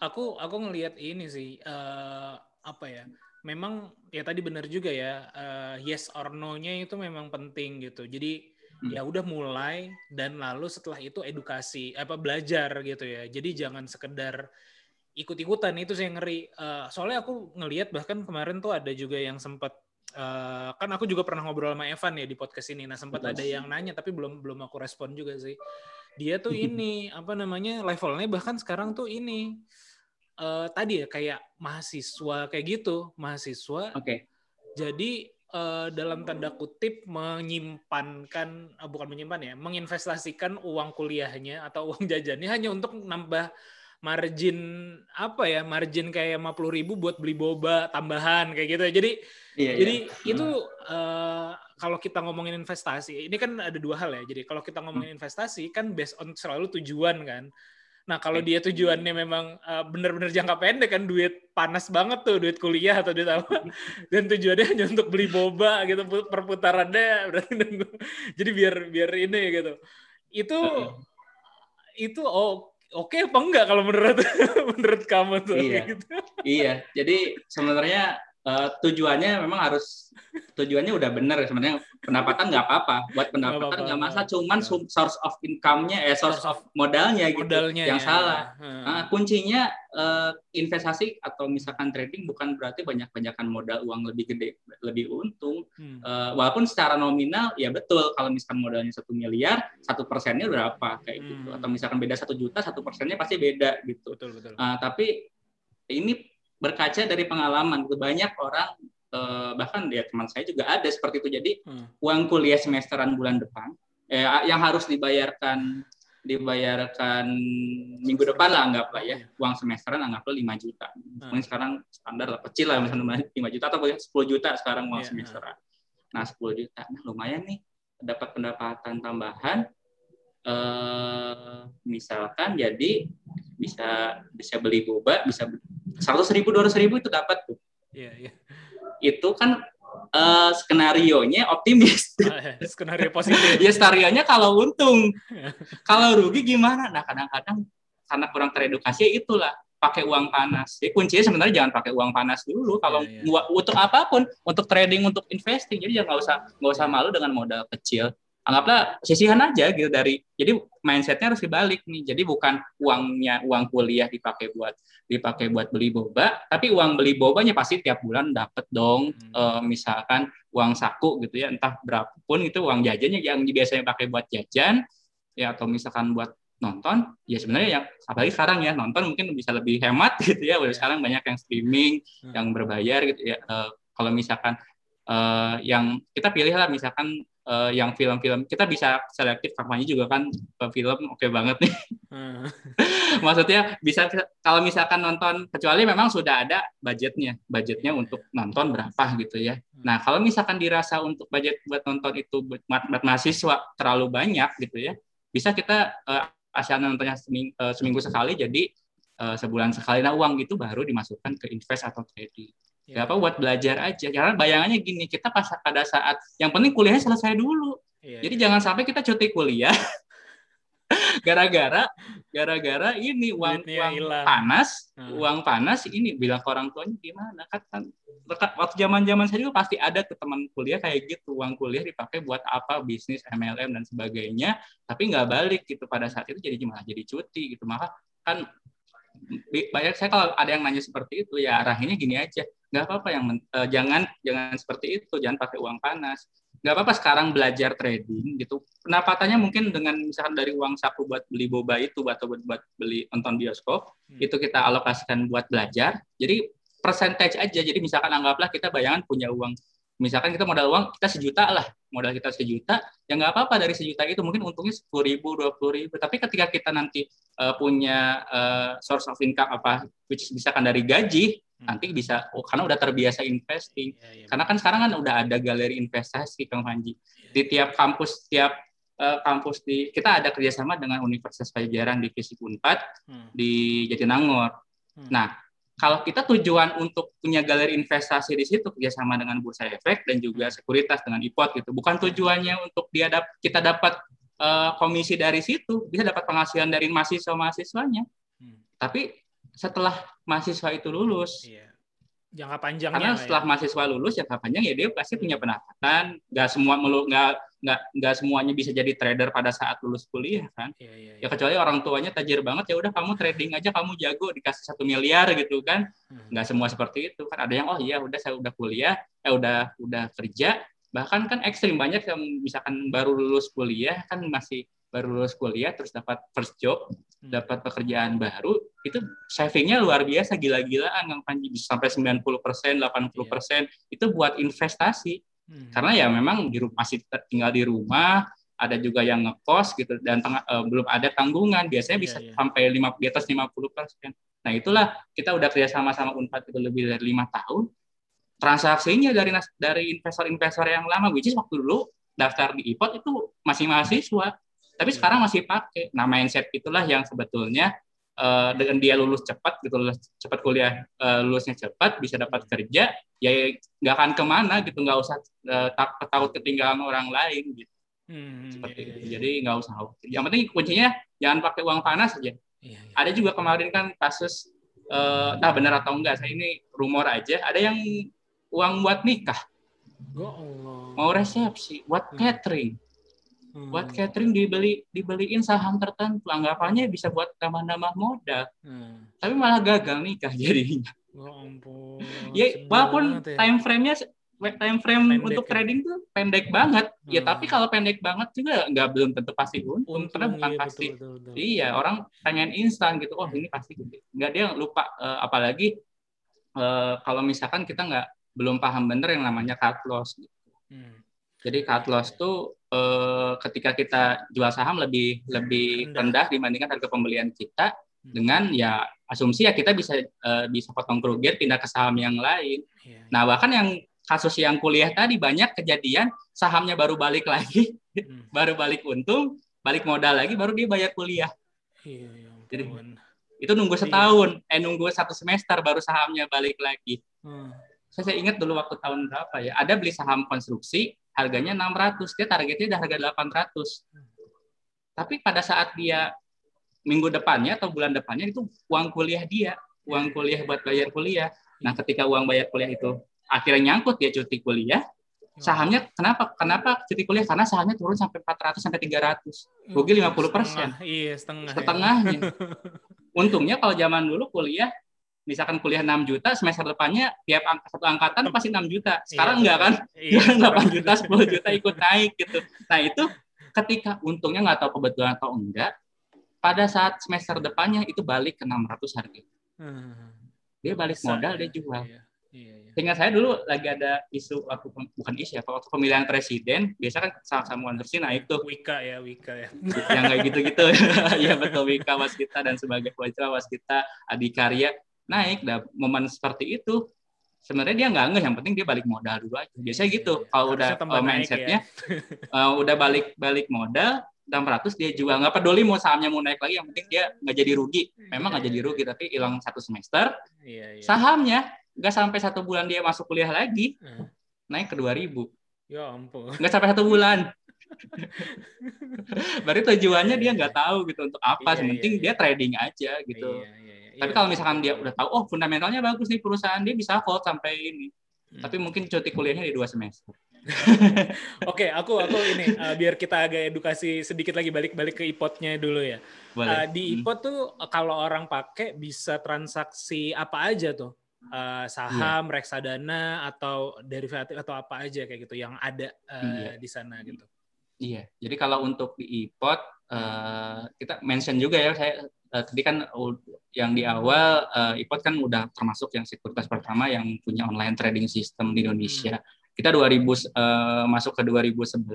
Aku aku ngelihat ini sih uh, apa ya? Memang ya tadi benar juga ya uh, yes or no-nya itu memang penting gitu. Jadi hmm. ya udah mulai dan lalu setelah itu edukasi apa belajar gitu ya. Jadi jangan sekedar ikut-ikutan itu yang ngeri. Uh, soalnya aku ngelihat bahkan kemarin tuh ada juga yang sempat Uh, kan aku juga pernah ngobrol sama Evan ya di podcast ini. Nah sempat ada yang nanya tapi belum belum aku respon juga sih dia tuh ini apa namanya levelnya bahkan sekarang tuh ini uh, tadi ya kayak mahasiswa kayak gitu mahasiswa oke okay. jadi uh, dalam tanda kutip menyimpankan uh, bukan menyimpan ya menginvestasikan uang kuliahnya atau uang jajannya hanya untuk nambah margin apa ya margin kayak 50 ribu buat beli boba tambahan kayak gitu jadi iya, jadi iya. itu uh, kalau kita ngomongin investasi, ini kan ada dua hal ya. Jadi kalau kita ngomongin hmm. investasi kan based on selalu tujuan kan. Nah kalau dia tujuannya memang uh, benar-benar jangka pendek kan duit panas banget tuh duit kuliah atau duit apa dan tujuannya hanya untuk beli boba gitu perputarannya berarti jadi biar biar ini gitu itu itu oh oke okay apa enggak kalau menurut menurut kamu tuh iya gitu. iya jadi sebenarnya uh, tujuannya memang harus tujuannya udah benar sebenarnya pendapatan nggak apa-apa buat pendapatan nggak masa cuman ya. source of income-nya eh source, of modalnya gitu modalnya yang ya. salah hmm. nah, kuncinya uh, investasi atau misalkan trading bukan berarti banyak-banyakan modal uang lebih gede lebih untung hmm. uh, walaupun secara nominal ya betul kalau misalkan modalnya satu miliar satu persennya berapa kayak gitu. hmm. gitu atau misalkan beda satu juta satu persennya pasti beda gitu betul, betul. Uh, tapi ini berkaca dari pengalaman banyak orang eh, bahkan ya teman saya juga ada seperti itu jadi hmm. uang kuliah semesteran bulan depan eh, yang harus dibayarkan dibayarkan minggu depan lah anggaplah ya iya. uang semesteran anggaplah 5 juta hmm. mungkin sekarang standar lah kecil lah misalnya 5 juta atau 10 juta sekarang uang yeah. semesteran nah 10 juta nah lumayan nih dapat pendapatan tambahan eh, misalkan jadi bisa bisa beli boba bisa seratus ribu dua ribu itu dapat tuh. Iya, iya. itu kan eh, skenario nya optimis. Ah, ya, Skenario positif. ya skenario nya kalau untung. Kalau rugi gimana? Nah kadang-kadang karena kurang teredukasi ya itulah. Pakai uang panas. Jadi kuncinya sebenarnya jangan pakai uang panas dulu. Kalau Iya, iya. buat- untuk apa pun untuk trading untuk investing. Jadi jangan nggak usah nggak usah malu dengan modal kecil anggaplah sisihan aja gitu dari jadi mindsetnya harus dibalik nih jadi bukan uangnya uang kuliah dipakai buat dipakai buat beli boba tapi uang beli bobanya pasti tiap bulan dapet dong Hmm. Eh, misalkan uang saku gitu ya entah berapapun itu uang jajannya yang biasanya pakai buat jajan ya atau misalkan buat nonton ya sebenarnya yang apalagi sekarang ya nonton mungkin bisa lebih hemat gitu ya udah Iya. sekarang banyak yang streaming Hmm. yang berbayar gitu ya Eh, kalau misalkan eh, yang kita pilih lah misalkan eh, yang film-film kita bisa selektif kampanye juga kan film oke banget nih. Ah, maksudnya bisa kalau misalkan nonton kecuali memang sudah ada budgetnya budgetnya untuk nonton berapa gitu ya. Nah kalau misalkan dirasa untuk budget buat nonton itu buat, buat mahasiswa terlalu banyak gitu ya bisa kita eh, asal nontonnya seming- eh, seminggu sekali jadi eh, sebulan sekali nah uang itu baru dimasukkan ke invest atau trading iya. Gak apa buat belajar aja karena bayangannya gini kita pas pada saat yang penting kuliahnya selesai dulu Iya, jadi iya. jangan sampai kita cuti kuliah gara-gara gara-gara ini uang Duitnya uang hilang. panas Hmm. uang panas ini bilang ke orang tuanya gimana kan kan waktu zaman-zaman saya juga pasti ada tuh teman kuliah kayak gitu uang kuliah dipakai buat apa bisnis MLM dan sebagainya tapi nggak balik gitu pada saat itu jadi malah jadi cuti gitu maka kan banyak saya kalau ada yang nanya seperti itu ya arahinnya gini aja. Nggak apa-apa yang eh, jangan jangan seperti itu jangan pakai uang panas. Nggak apa-apa sekarang belajar trading gitu. Pendapatannya mungkin dengan misalkan dari uang saku buat beli boba itu atau buat, buat beli nonton bioskop Hmm. itu kita alokasikan buat belajar. Jadi percentage aja. Jadi misalkan anggaplah kita bayangan punya uang misalkan kita modal uang kita sejuta lah modal kita sejuta ya nggak apa-apa dari sejuta itu mungkin untungnya sepuluh ribu dua puluh ribu tapi ketika kita nanti eh, punya eh, source of income apa which is misalkan dari gaji Hmm. nanti bisa oh, karena udah terbiasa investing Iya, iya. karena kan sekarang kan udah ada galeri investasi Kang Panji di tiap kampus tiap eh, kampus di kita ada kerjasama dengan Universitas Pajajaran Divisi Unpad Hmm. di Jatinangor. Hmm. Nah, kalau kita tujuan untuk punya galeri investasi di situ kerjasama dengan Bursa Efek dan juga sekuritas dengan IPOT gitu, bukan tujuannya untuk dia dap- kita dapat eh, komisi dari situ, bisa dapat penghasilan dari mahasiswa mahasiswanya. Hmm. Tapi setelah mahasiswa itu lulus, Iya. Jangka panjangnya karena lah setelah ya. mahasiswa lulus ya kapannya ya dia pasti punya pendapatan, nggak semua melu nggak nggak nggak semuanya bisa jadi trader pada saat lulus kuliah kan. Iya, iya, ya iya. kecuali orang tuanya tajir banget ya udah kamu trading aja kamu jago dikasih satu miliar gitu kan Hmm. nggak semua seperti itu kan ada yang oh iya udah saya udah kuliah eh udah udah kerja bahkan kan ekstrim banyak yang misalkan baru lulus kuliah kan masih baru lulus kuliah terus dapat first job Hmm. dapat pekerjaan baru itu savingnya luar biasa gila-gilaan Kang Panji bisa sampai 90% 80% itu buat investasi Hmm. karena ya memang di rumah masih tinggal di rumah ada juga yang ngekos gitu dan tengah- eh, belum ada tanggungan biasanya Iya, bisa iya. sampai lima di atas 50 persen nah itulah kita udah kerjasama sama Unpad itu lebih dari lima tahun transaksinya dari dari investor-investor yang lama which is waktu dulu daftar di IPOT itu masih mahasiswa tapi Iya. sekarang masih pakai nah mindset itulah yang sebetulnya eh, dengan dia lulus cepat gitu lulus cepat kuliah eh, lulusnya cepat bisa dapat kerja ya nggak akan ke mana gitu nggak usah tak, takut ketinggalan orang lain gitu. Hmm, seperti iya, itu. iya, jadi nggak usah yang penting kuncinya jangan pakai uang panas aja. Iya, iya. ada juga kemarin kan kasus eh, entah benar atau enggak saya ini rumor aja ada yang uang buat nikah. Allah. mau resepsi buat Hmm. catering Hmm. buat catering dibeli dibeliin saham tertentu anggapannya bisa buat tambah-tambah modal Hmm. tapi malah gagal nikah jadinya Ya ampun. ya walaupun ya. time frame-nya time frame Pendek untuk ya. trading tuh pendek banget ya Hmm. tapi kalau pendek banget juga nggak belum tentu pasti untung, Untung, karena bukan iya, pasti betul, betul, betul. iya orang pengen instan gitu oh ini pasti gede nggak dia lupa eh, apalagi eh, kalau misalkan kita nggak belum paham bener yang namanya cut loss Hmm. jadi cut loss tuh eh, ketika kita jual saham lebih lebih Rendah. dibandingkan harga pembelian kita Hmm. dengan ya asumsi ya kita bisa eh, bisa potong kerugian pindah ke saham yang lain Iya, Nah, bahkan yang kasus yang kuliah tadi banyak kejadian sahamnya baru balik lagi, Hmm. baru balik untung, balik modal lagi, baru dia bayar kuliah. Iya, iya. Jadi-. Itu nunggu setahun, eh nunggu satu semester baru sahamnya balik lagi. Hmm. Saya, saya ingat dulu waktu tahun berapa ya, ada beli saham konstruksi, harganya 600, dia targetnya udah harga 800. Tapi pada saat dia minggu depannya atau bulan depannya itu uang kuliah dia, uang kuliah buat bayar kuliah. Nah, ketika uang bayar kuliah itu akhirnya nyangkut dia cuti kuliah, sahamnya kenapa? Kenapa cuti kuliah? Karena sahamnya turun sampai 400 sampai 300. Rugi 50%. Setengah, Iya, setengah. ya. Setengahnya. Untungnya kalau zaman dulu kuliah misalkan kuliah 6 juta, semester depannya tiap ang- satu angkatan pasti 6 juta. Sekarang Iya, enggak kan? Iya, Sekarang 8 sekarang- juta, 10 juta ikut naik gitu. Nah, itu ketika untungnya nggak tahu kebetulan atau enggak, pada saat semester depannya itu balik ke 600 harga. Hmm. Dia balik Bisa, modal, ya. dia jual. Iya, iya, iya. Sehingga saya dulu lagi ada isu waktu bukan isu ya, waktu pemilihan presiden, biasa kan saham-saham konversi naik tuh Wika ya, Wika ya. yang kayak gitu-gitu. ya betul Wika Waskita dan sebagai Wajra Waskita Adikarya naik. Dan momen seperti itu sebenarnya dia nggak ngeh, yang penting dia balik modal dulu aja. Biasanya gitu. Iya, Kalau udah uh, mindsetnya uh, udah balik balik modal 600 dia juga nggak peduli mau sahamnya mau naik lagi yang penting dia nggak jadi rugi memang nggak jadi rugi tapi hilang satu semester Iya, iya. sahamnya nggak sampai satu bulan dia masuk kuliah lagi Hmm. naik ke 2000 Ya ampun. nggak sampai satu bulan berarti tujuannya dia nggak tahu gitu untuk apa Iya, sementing iya, dia trading aja gitu Iya, tapi kalau misalkan dia udah tahu oh fundamentalnya bagus nih perusahaan dia bisa hold sampai ini Hmm. tapi mungkin cuti kuliahnya di dua semester Oke, aku aku ini uh, biar kita agak edukasi sedikit lagi balik-balik ke ipotnya dulu ya. Uh, di Hmm. ipot tuh uh, kalau orang pakai bisa transaksi apa aja tuh? Uh, saham, reksadana atau derivatif atau apa aja kayak gitu yang ada uh, Iya. di sana gitu. Iya, jadi kalau untuk di iPod eh, kita mention juga ya saya eh, tadi kan yang di awal eh, iPod kan udah termasuk yang sekuritas pertama yang punya online trading system di Indonesia. Kita 2000 eh, masuk ke 2011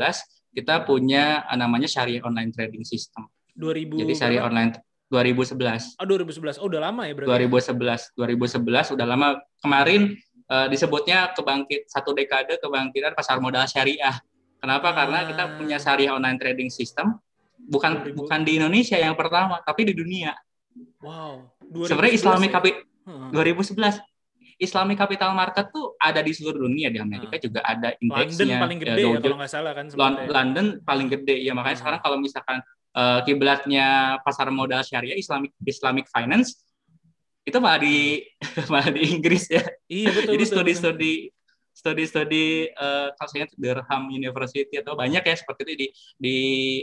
kita punya eh, namanya Syariah Online Trading System. 2000 Jadi Syariah? Online 2011. Oh, 2011. Oh, udah lama ya berarti. 2011 2011 udah lama kemarin eh, disebutnya kebangkit satu dekade kebangkitan pasar modal syariah kenapa karena kita Ah. punya syariah online trading system bukan 2000. bukan di Indonesia yang pertama tapi di dunia Wow. sebenarnya 2011 Islamic ya? Capi Hmm. 2011 Islamic Capital Market tuh ada di seluruh dunia di Amerika juga ada Hmm. London indeksnya paling Ya, gede Dow ya kalau nggak salah kan sebetulnya. London paling gede ya makanya Hmm. sekarang kalau misalkan eh, kiblatnya pasar modal syariah Islamic Islamic Finance itu malah di malah di Inggris ya Iya betul. jadi studi-studi studi-studi eh kalau saya ingat Durham University atau banyak ya seperti itu di di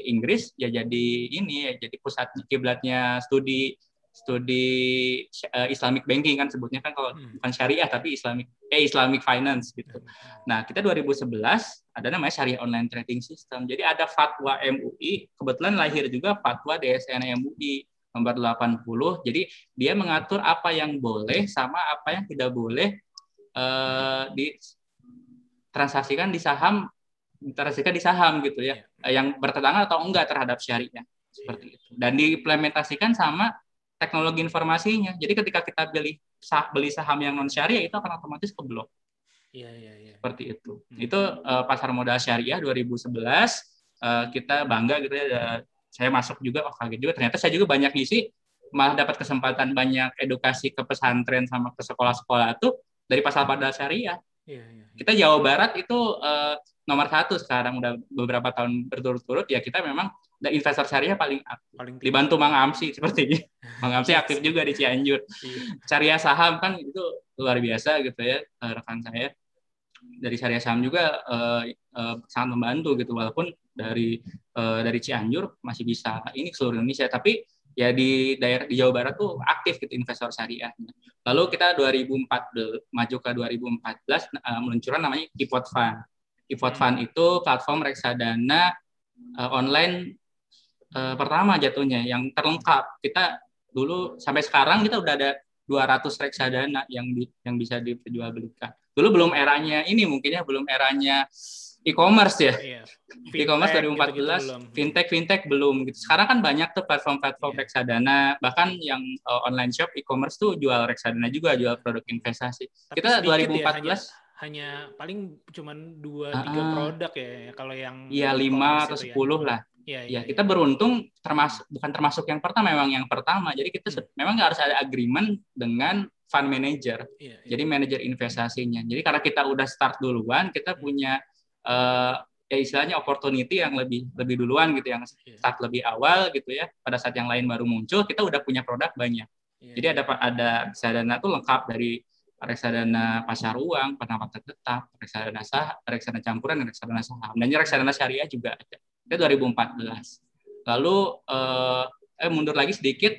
Inggris ya jadi ini ya jadi pusat kiblatnya studi studi eh, Islamic banking kan sebutnya kan kalau Hmm. bukan syariah tapi Islamic eh Islamic finance gitu. Nah, kita 2011 ada namanya Syariah Online Trading System. Jadi ada fatwa MUI, kebetulan lahir juga fatwa DSN MUI nomor 80. Jadi dia mengatur apa yang boleh sama apa yang tidak boleh eh, di transaksikan di saham transaksikan di saham gitu ya. Eh, Yang bertentangan atau enggak terhadap syariah seperti itu. Dan diimplementasikan sama teknologi informasinya. Jadi ketika kita beli sah beli saham yang non syariah itu akan otomatis keblok Iya iya iya. seperti itu. Hmm. Itu eh, pasar modal syariah 2011 eh, kita bangga gitu ya. ada- Saya masuk juga, oh kaget juga. Ternyata saya juga banyak ngisi, malah dapat kesempatan banyak edukasi ke pesantren sama ke sekolah-sekolah itu dari pasar modal syariah. Iya iya. iya. Kita Jawa Barat itu eh, nomor satu sekarang udah beberapa tahun berturut-turut ya kita memang investor syariah paling aktif. Paling tinggi. dibantu Mang Amsi sepertinya. Mang Amsi aktif juga di Cianjur syariah saham kan itu luar biasa gitu ya eh, rekan saya dari syariah saham juga eh, eh, sangat membantu gitu walaupun dari eh, dari Cianjur masih bisa ini seluruh Indonesia tapi ya di daerah di Jawa Barat tuh aktif gitu investor syariah. Lalu kita 2014 maju ke 2014 eh, meluncurkan namanya Ipot Fund. Ipot Fund itu platform reksadana eh, online eh, pertama jatuhnya yang terlengkap. Kita dulu sampai sekarang kita udah ada 200 reksadana yang di, yang bisa diperjualbelikan. Dulu belum eranya ini mungkin ya belum eranya e-commerce ya. Iya. E-commerce Fintech, 2014 gitu-gitu belum. fintech fintech belum gitu. Sekarang kan banyak tuh platform-platform Iya. reksadana, bahkan yang uh, online shop e-commerce tuh jual reksadana juga, jual produk investasi. Tapi Kita sedikit ya, 2014 hanya, hanya paling cuman dua tiga Ah, ah. produk ya kalau yang Iya e-commerce lima atau itu ya. sepuluh lah. Iya, Ya iya, kita beruntung termasuk bukan termasuk yang pertama memang yang pertama. Jadi kita Hmm. memang nggak harus ada agreement dengan fund manager. iya, iya. Jadi manajer investasinya. Jadi karena kita udah start duluan, kita Hmm. punya eh ya istilahnya opportunity yang lebih lebih duluan gitu, yang Iya. start lebih awal gitu ya. Pada saat yang lain baru muncul, kita udah punya produk banyak. Iya, Jadi ada ada reksadana tuh lengkap dari reksadana pasar uang, pendapatan tetap, reksadana sah, reksadana campuran, dan reksadana saham. Dan reksadana syariah juga ada. Itu 2014. Lalu eh, eh mundur lagi sedikit,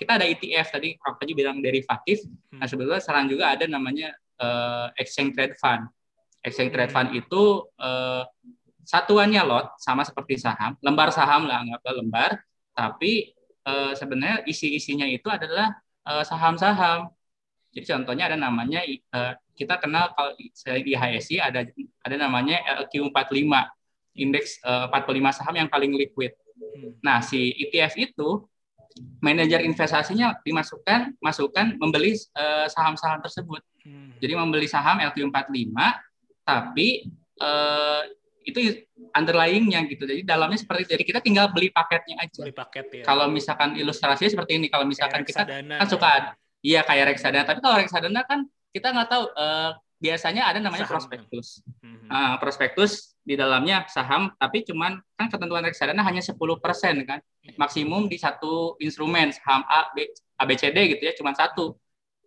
kita ada ETF tadi Paji bilang derivatif. Nah sebetulnya sekarang juga ada namanya eh, exchange trade fund. Exchange trade fund itu eh, satuannya lot sama seperti saham, lembar saham lah anggaplah lembar, tapi eh, sebenarnya isi-isinya itu adalah eh, saham-saham. Jadi contohnya ada namanya eh, kita kenal kalau selain IHSI ada ada namanya LQ45 indeks eh, 45 saham yang paling liquid. Hmm. Nah, si ETF itu manajer investasinya dimasukkan masukkan membeli saham-saham tersebut. Hmm. Jadi membeli saham LQ45 tapi eh, itu underlying-nya gitu. Jadi dalamnya seperti itu. Jadi kita tinggal beli paketnya aja. beli paket ya Kalau misalkan ilustrasinya seperti ini, kalau misalkan Kayak kita reksadana kan ya. suka ada, iya kayak reksadana. Tapi kalau reksadana kan kita nggak tahu. eh, biasanya ada namanya Saham. prospektus. Hmm. Ah, prospektus di dalamnya saham, tapi cuman kan ketentuan reksadana hanya 10% kan. Maksimum di satu instrumen saham A, B, ABCD gitu ya, cuman satu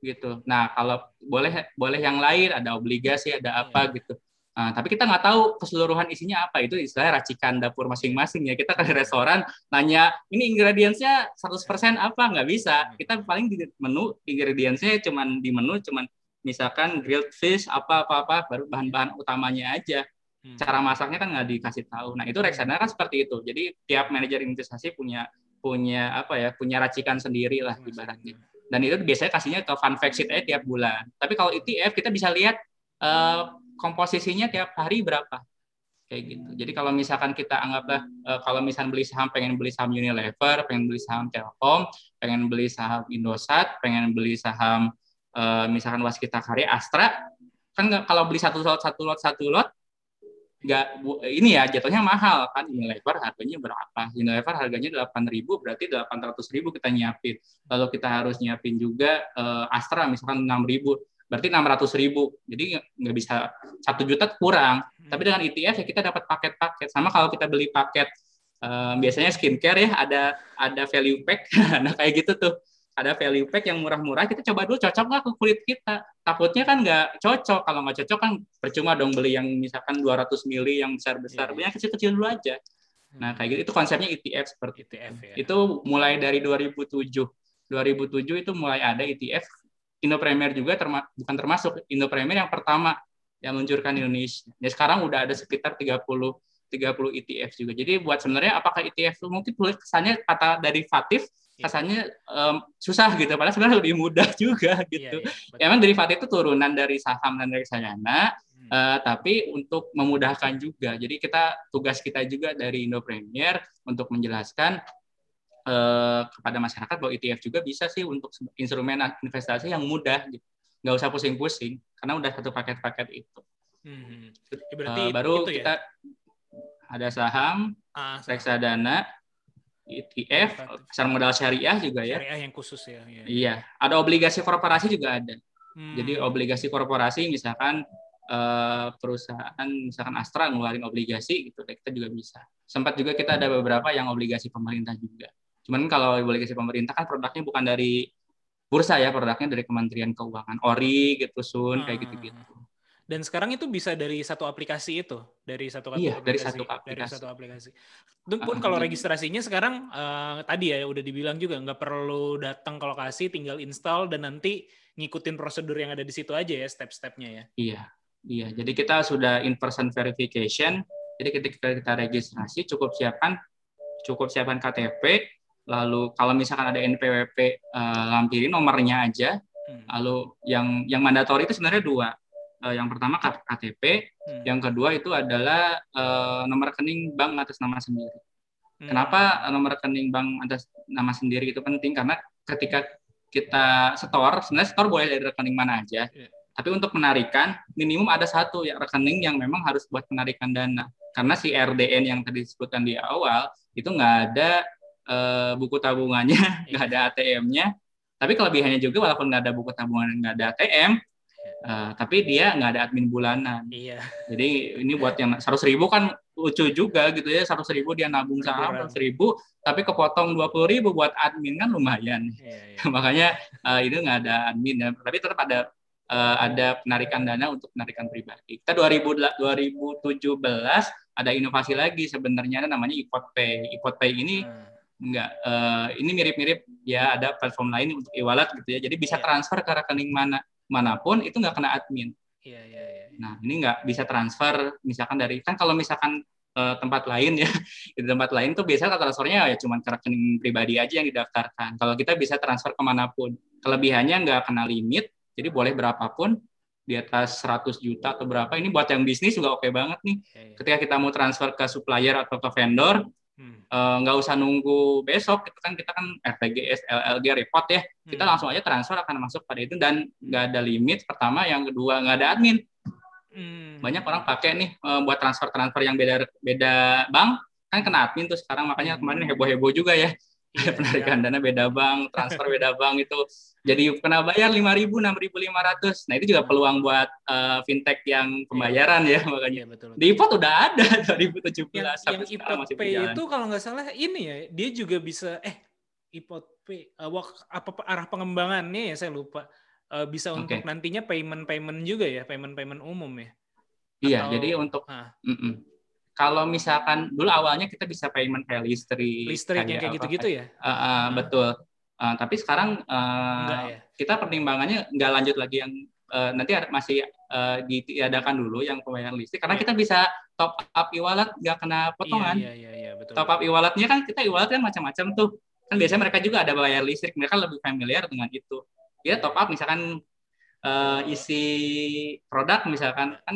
gitu. Nah, kalau boleh boleh yang lain ada obligasi, ada apa gitu. Nah, tapi kita nggak tahu keseluruhan isinya apa itu istilah racikan dapur masing-masing ya. Kita ke restoran nanya ini ingredientsnya 100% apa nggak bisa. Kita paling di menu ingredientsnya cuman di menu cuman misalkan grilled fish apa apa apa baru bahan-bahan utamanya aja Hmm. cara masaknya kan nggak dikasih tahu nah itu reksadana kan seperti itu jadi tiap manajer investasi punya punya apa ya punya racikan sendiri lah ibaratnya dan itu biasanya kasihnya ke fund fact sheet aja tiap bulan. Tapi kalau ETF kita bisa lihat eh, komposisinya tiap hari berapa. Kayak gitu. Jadi kalau misalkan kita anggaplah eh, kalau misalkan beli saham pengen beli saham Unilever pengen beli saham Telkom pengen beli saham Indosat pengen beli saham eh, misalkan Waskita Karya Astra kan kalau beli satu lot satu lot satu lot nggak ini ya jatuhnya mahal kan Unilever harganya berapa? Unilever harganya 8.000 berarti 800.000 kita nyiapin. Lalu kita harus nyiapin juga eh, Astra misalkan 6.000 berarti 600.000 jadi nggak- bisa satu juta kurang. Tapi dengan ETF ya kita dapat paket-paket. Sama kalau kita beli paket eh, biasanya skincare ya ada ada value pack nah kayak gitu tuh ada value pack yang murah-murah kita coba dulu cocok nggak ke kulit kita? Takutnya kan nggak cocok kalau nggak cocok kan percuma dong beli yang misalkan 200 mili yang besar-besar Iya. beli yang kecil-kecil dulu aja. Nah kayak gitu itu konsepnya ETF seperti itu. ETF ya itu mulai dari 2007 2007 itu mulai ada ETF Indo Premier juga terma- bukan termasuk Indo Premier yang pertama yang meluncurkan di Indonesia. Ya sekarang udah ada sekitar 30 30 ETF juga. Jadi buat sebenarnya apakah ETF itu mungkin boleh kesannya kata derivatif Iya. Kesannya em, susah gitu padahal sebenarnya lebih mudah juga Iya, gitu iya. Ya, emang derivatif itu turunan dari saham dan reksadana Hmm. eh, tapi untuk memudahkan juga jadi kita tugas kita juga dari Indo Premier untuk menjelaskan eh, kepada masyarakat bahwa ETF juga bisa sih untuk instrumen investasi yang mudah gitu nggak usah pusing-pusing karena udah satu paket-paket itu Hmm. Eh, Ya, berarti baru itu ya. kita ada saham Ah, reksadana ETF pasar modal syariah juga ya syariah yang khusus ya. ya. iya ada obligasi korporasi juga ada Hmm. Jadi obligasi korporasi misalkan eh, perusahaan misalkan Astra ngeluarin obligasi gitu kita juga bisa. Sempat juga kita ada beberapa yang obligasi pemerintah juga. Cuman kalau obligasi pemerintah kan produknya bukan dari bursa ya, produknya dari Kementerian Keuangan, ORI gitu Sun kayak Ah. gitu-gitu. Dan sekarang itu bisa dari satu aplikasi itu, dari satu Iya, dari aplikasi, satu dari aplikasi. satu aplikasi. Itu pun Ah, kalau jadi- registrasinya sekarang eh, tadi ya udah dibilang juga nggak perlu datang ke lokasi, tinggal install dan nanti ngikutin prosedur yang ada di situ aja ya step-stepnya ya. Iya. Iya, jadi kita sudah in person verification. Jadi ketika kita registrasi cukup siapkan cukup siapkan KTP, lalu kalau misalkan ada NPWP eh, lampirin nomornya aja. Hmm. Lalu yang yang mandatori itu sebenarnya dua. Eh, yang pertama KTP, Hmm. yang kedua itu adalah eh, nomor rekening bank atas nama sendiri. Hmm. Kenapa nomor rekening bank atas nama sendiri itu penting? Karena ketika kita setor, sebenarnya setor boleh dari rekening mana aja. Iya. Tapi untuk penarikan minimum ada satu ya rekening yang memang harus buat penarikan dana. Karena si RDN yang tadi disebutkan di awal itu nggak ada uh, buku tabungannya, nggak ada ATM-nya. Tapi kelebihannya juga walaupun nggak ada buku tabungan nggak ada ATM, uh, eh, tapi dia nggak ada admin bulanan. Iya. Jadi ini buat yang seratus ribu kan lucu juga gitu ya seratus ribu dia nabung saham seratus ribu tapi kepotong dua puluh ribu buat admin kan lumayan. Iya, iya. Makanya uh, ini nggak ada admin ya. Tapi tetap ada uh, ada penarikan dana untuk penarikan pribadi. Kita 2000, 2017 ada inovasi lagi sebenarnya namanya iPod Pay. iPod Pay ini hmm enggak uh, ini mirip-mirip ya ada platform lain untuk e-wallet gitu ya jadi bisa yeah. transfer ke rekening mana mana pun itu nggak kena admin yeah, yeah, yeah. nah ini nggak bisa transfer misalkan dari kan kalau misalkan uh, tempat lain ya di tempat lain tuh biasanya transfernya ya cuma ke rekening pribadi aja yang didaftarkan kalau kita bisa transfer ke mana pun kelebihannya nggak kena limit jadi boleh berapapun di atas 100 juta atau berapa ini buat yang bisnis juga oke okay banget nih yeah, yeah. ketika kita mau transfer ke supplier atau ke vendor nggak hmm. uh, usah nunggu besok itu kan. Kita kan RTGS LLG report ya. Kita hmm. langsung aja transfer akan masuk pada itu dan nggak ada limit. Pertama yang kedua nggak ada admin. Hmm. banyak orang pakai nih uh, buat transfer transfer yang beda beda bank. Kan kena admin tuh sekarang. Makanya kemarin heboh heboh juga ya. Iya, penarikan dana beda bank, transfer beda bank itu jadi kena bayar lima ribu, enam ribu lima ratus. Nah itu juga peluang buat uh, fintech yang pembayaran ya makanya. Iya, betul. Di IPOT udah ada 2017 yang, sampai yang sekarang masih Pay itu kalau nggak salah ini ya, dia juga bisa eh IPOT Pay uh, apa arah pengembangannya ya saya lupa. Uh, bisa okay. untuk nantinya payment payment juga ya, payment payment umum ya. Iya, Atau, jadi untuk ah. mm -mm kalau misalkan dulu awalnya kita bisa payment kayak listrik, listrik yang kayak gitu-gitu ya. Uh, uh, hmm. Betul. Uh, tapi sekarang uh, ya? kita pertimbangannya nggak lanjut lagi yang uh, nanti ada, masih uh, ditiadakan dulu yang pembayaran listrik karena ya. kita bisa top up e-wallet nggak kena potongan. Iya, iya, iya, betul. Top up e-walletnya kan kita e-wallet kan macam-macam tuh. Kan biasanya mereka juga ada bayar listrik, mereka lebih familiar dengan itu. Dia top up misalkan uh, isi produk misalkan kan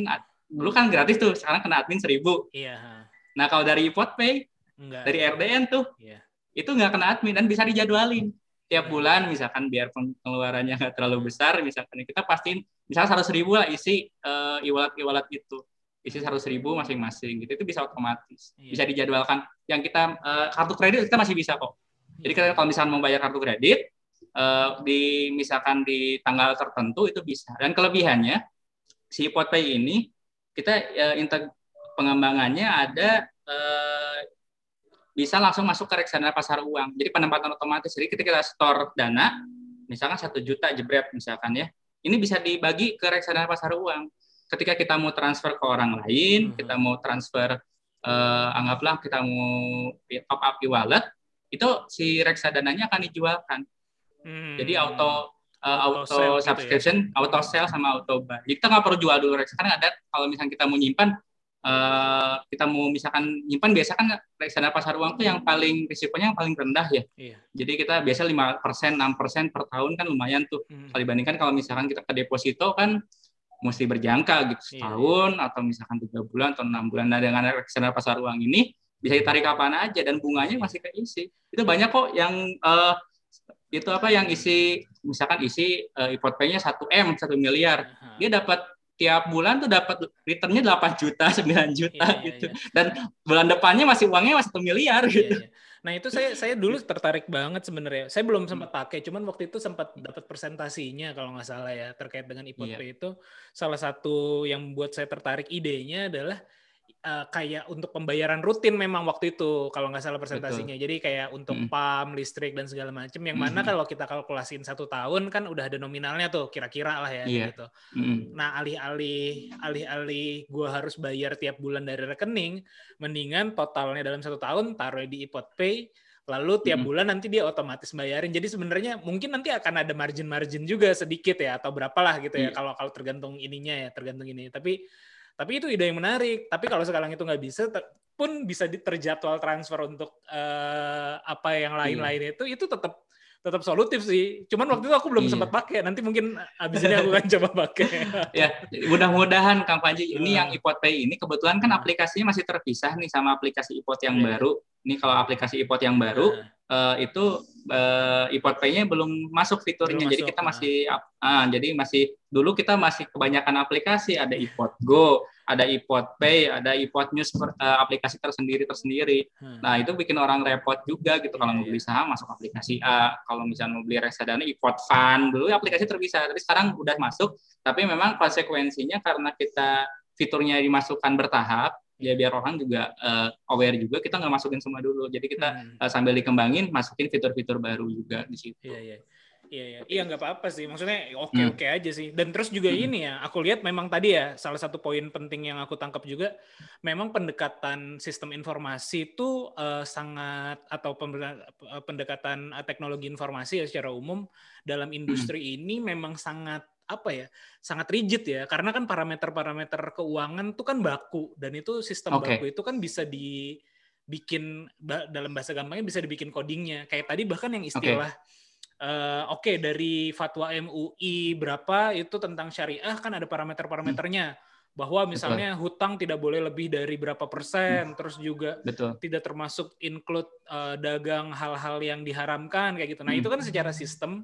dulu kan gratis tuh, sekarang kena admin seribu. Iya. Nah kalau dari Pay, Enggak. dari RDN tuh, iya. itu nggak kena admin dan bisa dijadwalin tiap bulan misalkan biar pengeluarannya nggak terlalu besar misalkan kita pastiin misalnya seratus ribu lah isi uh, e-wallet e-wallet itu. Isi seratus ribu masing-masing gitu itu bisa otomatis. Iya. bisa dijadwalkan. Yang kita uh, kartu kredit kita masih bisa kok. Jadi kita kalau misalnya mau bayar kartu kredit uh, di misalkan di tanggal tertentu itu bisa. Dan kelebihannya si Pay ini kita uh, integ pengembangannya ada uh, bisa langsung masuk ke reksadana pasar uang. Jadi penempatan otomatis. Jadi ketika kita store dana, misalkan satu juta jebret misalkan ya, ini bisa dibagi ke reksadana pasar uang. Ketika kita mau transfer ke orang lain, hmm. kita mau transfer, uh, anggaplah kita mau top up e-wallet, itu si reksadananya akan dijualkan. Hmm. Jadi auto uh, auto, auto subscription, gitu ya? auto sell sama auto buy. Jadi kita nggak perlu jual dulu reksadana. Ada kalau misalnya kita mau nyimpan, uh, kita mau misalkan nyimpan biasa kan reksadana pasar uang tuh yang paling risikonya yang paling rendah ya. Iya. Jadi kita biasa lima persen, enam persen per tahun kan lumayan tuh. Hmm. Kalau dibandingkan kalau misalkan kita ke deposito kan mesti berjangka gitu iya. setahun iya. atau misalkan tiga bulan atau enam bulan. Nah dengan reksadana pasar uang ini bisa ditarik kapan aja dan bunganya masih keisi. Itu banyak kok yang uh, itu apa yang isi misalkan isi uh, ipot nya 1 m 1 miliar dia dapat tiap bulan tuh dapat returnnya 8 juta 9 juta iya, iya, gitu iya. dan bulan depannya masih uangnya masih satu miliar iya, gitu iya. nah itu saya saya dulu tertarik banget sebenarnya saya belum sempat pakai cuman waktu itu sempat dapat presentasinya kalau nggak salah ya terkait dengan ipot iya. itu salah satu yang buat saya tertarik idenya adalah uh, kayak untuk pembayaran rutin memang waktu itu kalau nggak salah presentasinya. Betul. Jadi kayak untuk mm. PAM, listrik dan segala macam. Yang mana mm. kalau kita kalkulasiin satu tahun kan udah ada nominalnya tuh kira-kira lah ya yeah. gitu. Mm. Nah alih-alih alih-alih gue harus bayar tiap bulan dari rekening, mendingan totalnya dalam satu tahun taruh di ipot pay. Lalu tiap bulan nanti dia otomatis bayarin. Jadi sebenarnya mungkin nanti akan ada margin-margin juga sedikit ya atau berapalah gitu ya iya. kalau kalau tergantung ininya ya tergantung ini. Tapi tapi itu ide yang menarik. Tapi kalau sekarang itu nggak bisa, pun bisa terjadwal transfer untuk uh, apa yang lain-lain iya. itu, itu tetap tetap solutif sih. Cuman waktu itu aku belum iya. sempat pakai. Nanti mungkin abis ini aku akan coba pakai. ya, mudah-mudahan Kang Panji ini yang Ipot Pay ini kebetulan kan aplikasinya masih terpisah nih sama aplikasi Ipot yang yeah. baru. Ini kalau aplikasi Ipot yang baru uh. uh, itu uh, iPod Pay-nya belum masuk fiturnya. Belum jadi masuk, kita nah. masih uh, jadi masih dulu kita masih kebanyakan aplikasi, ada iPod Go, ada iPod Pay, ada iPod News per- uh, aplikasi tersendiri tersendiri. Hmm. Nah, itu bikin orang repot juga gitu kalau Iya, mau beli saham masuk aplikasi A, kalau misalnya mau beli reksadana iPod Fund, dulu aplikasi terpisah, tapi sekarang udah masuk, tapi memang konsekuensinya karena kita fiturnya dimasukkan bertahap, ya biar orang juga uh, aware juga kita nggak masukin semua dulu. Jadi kita Hmm. uh, sambil dikembangin masukin fitur-fitur baru juga di situ. Iya iya. Iya iya. Iya nggak apa-apa sih. Maksudnya oke Hmm. oke aja sih. Dan terus juga Hmm. ini ya, aku lihat memang tadi ya salah satu poin penting yang aku tangkap juga memang pendekatan sistem informasi itu eh, sangat atau eh, pendekatan eh, teknologi informasi ya secara umum dalam industri ini memang sangat apa ya sangat rigid ya karena kan parameter-parameter keuangan tuh kan baku dan itu sistem Oke. baku itu kan bisa dibikin dalam bahasa gampangnya bisa dibikin codingnya kayak tadi bahkan yang istilah eh, oke dari fatwa MUI berapa itu tentang syariah kan ada parameter-parameternya bahwa misalnya hutang tidak boleh lebih dari berapa persen terus juga Betul. tidak termasuk include eh, dagang hal-hal yang diharamkan kayak gitu. Nah, Hmm. itu kan secara sistem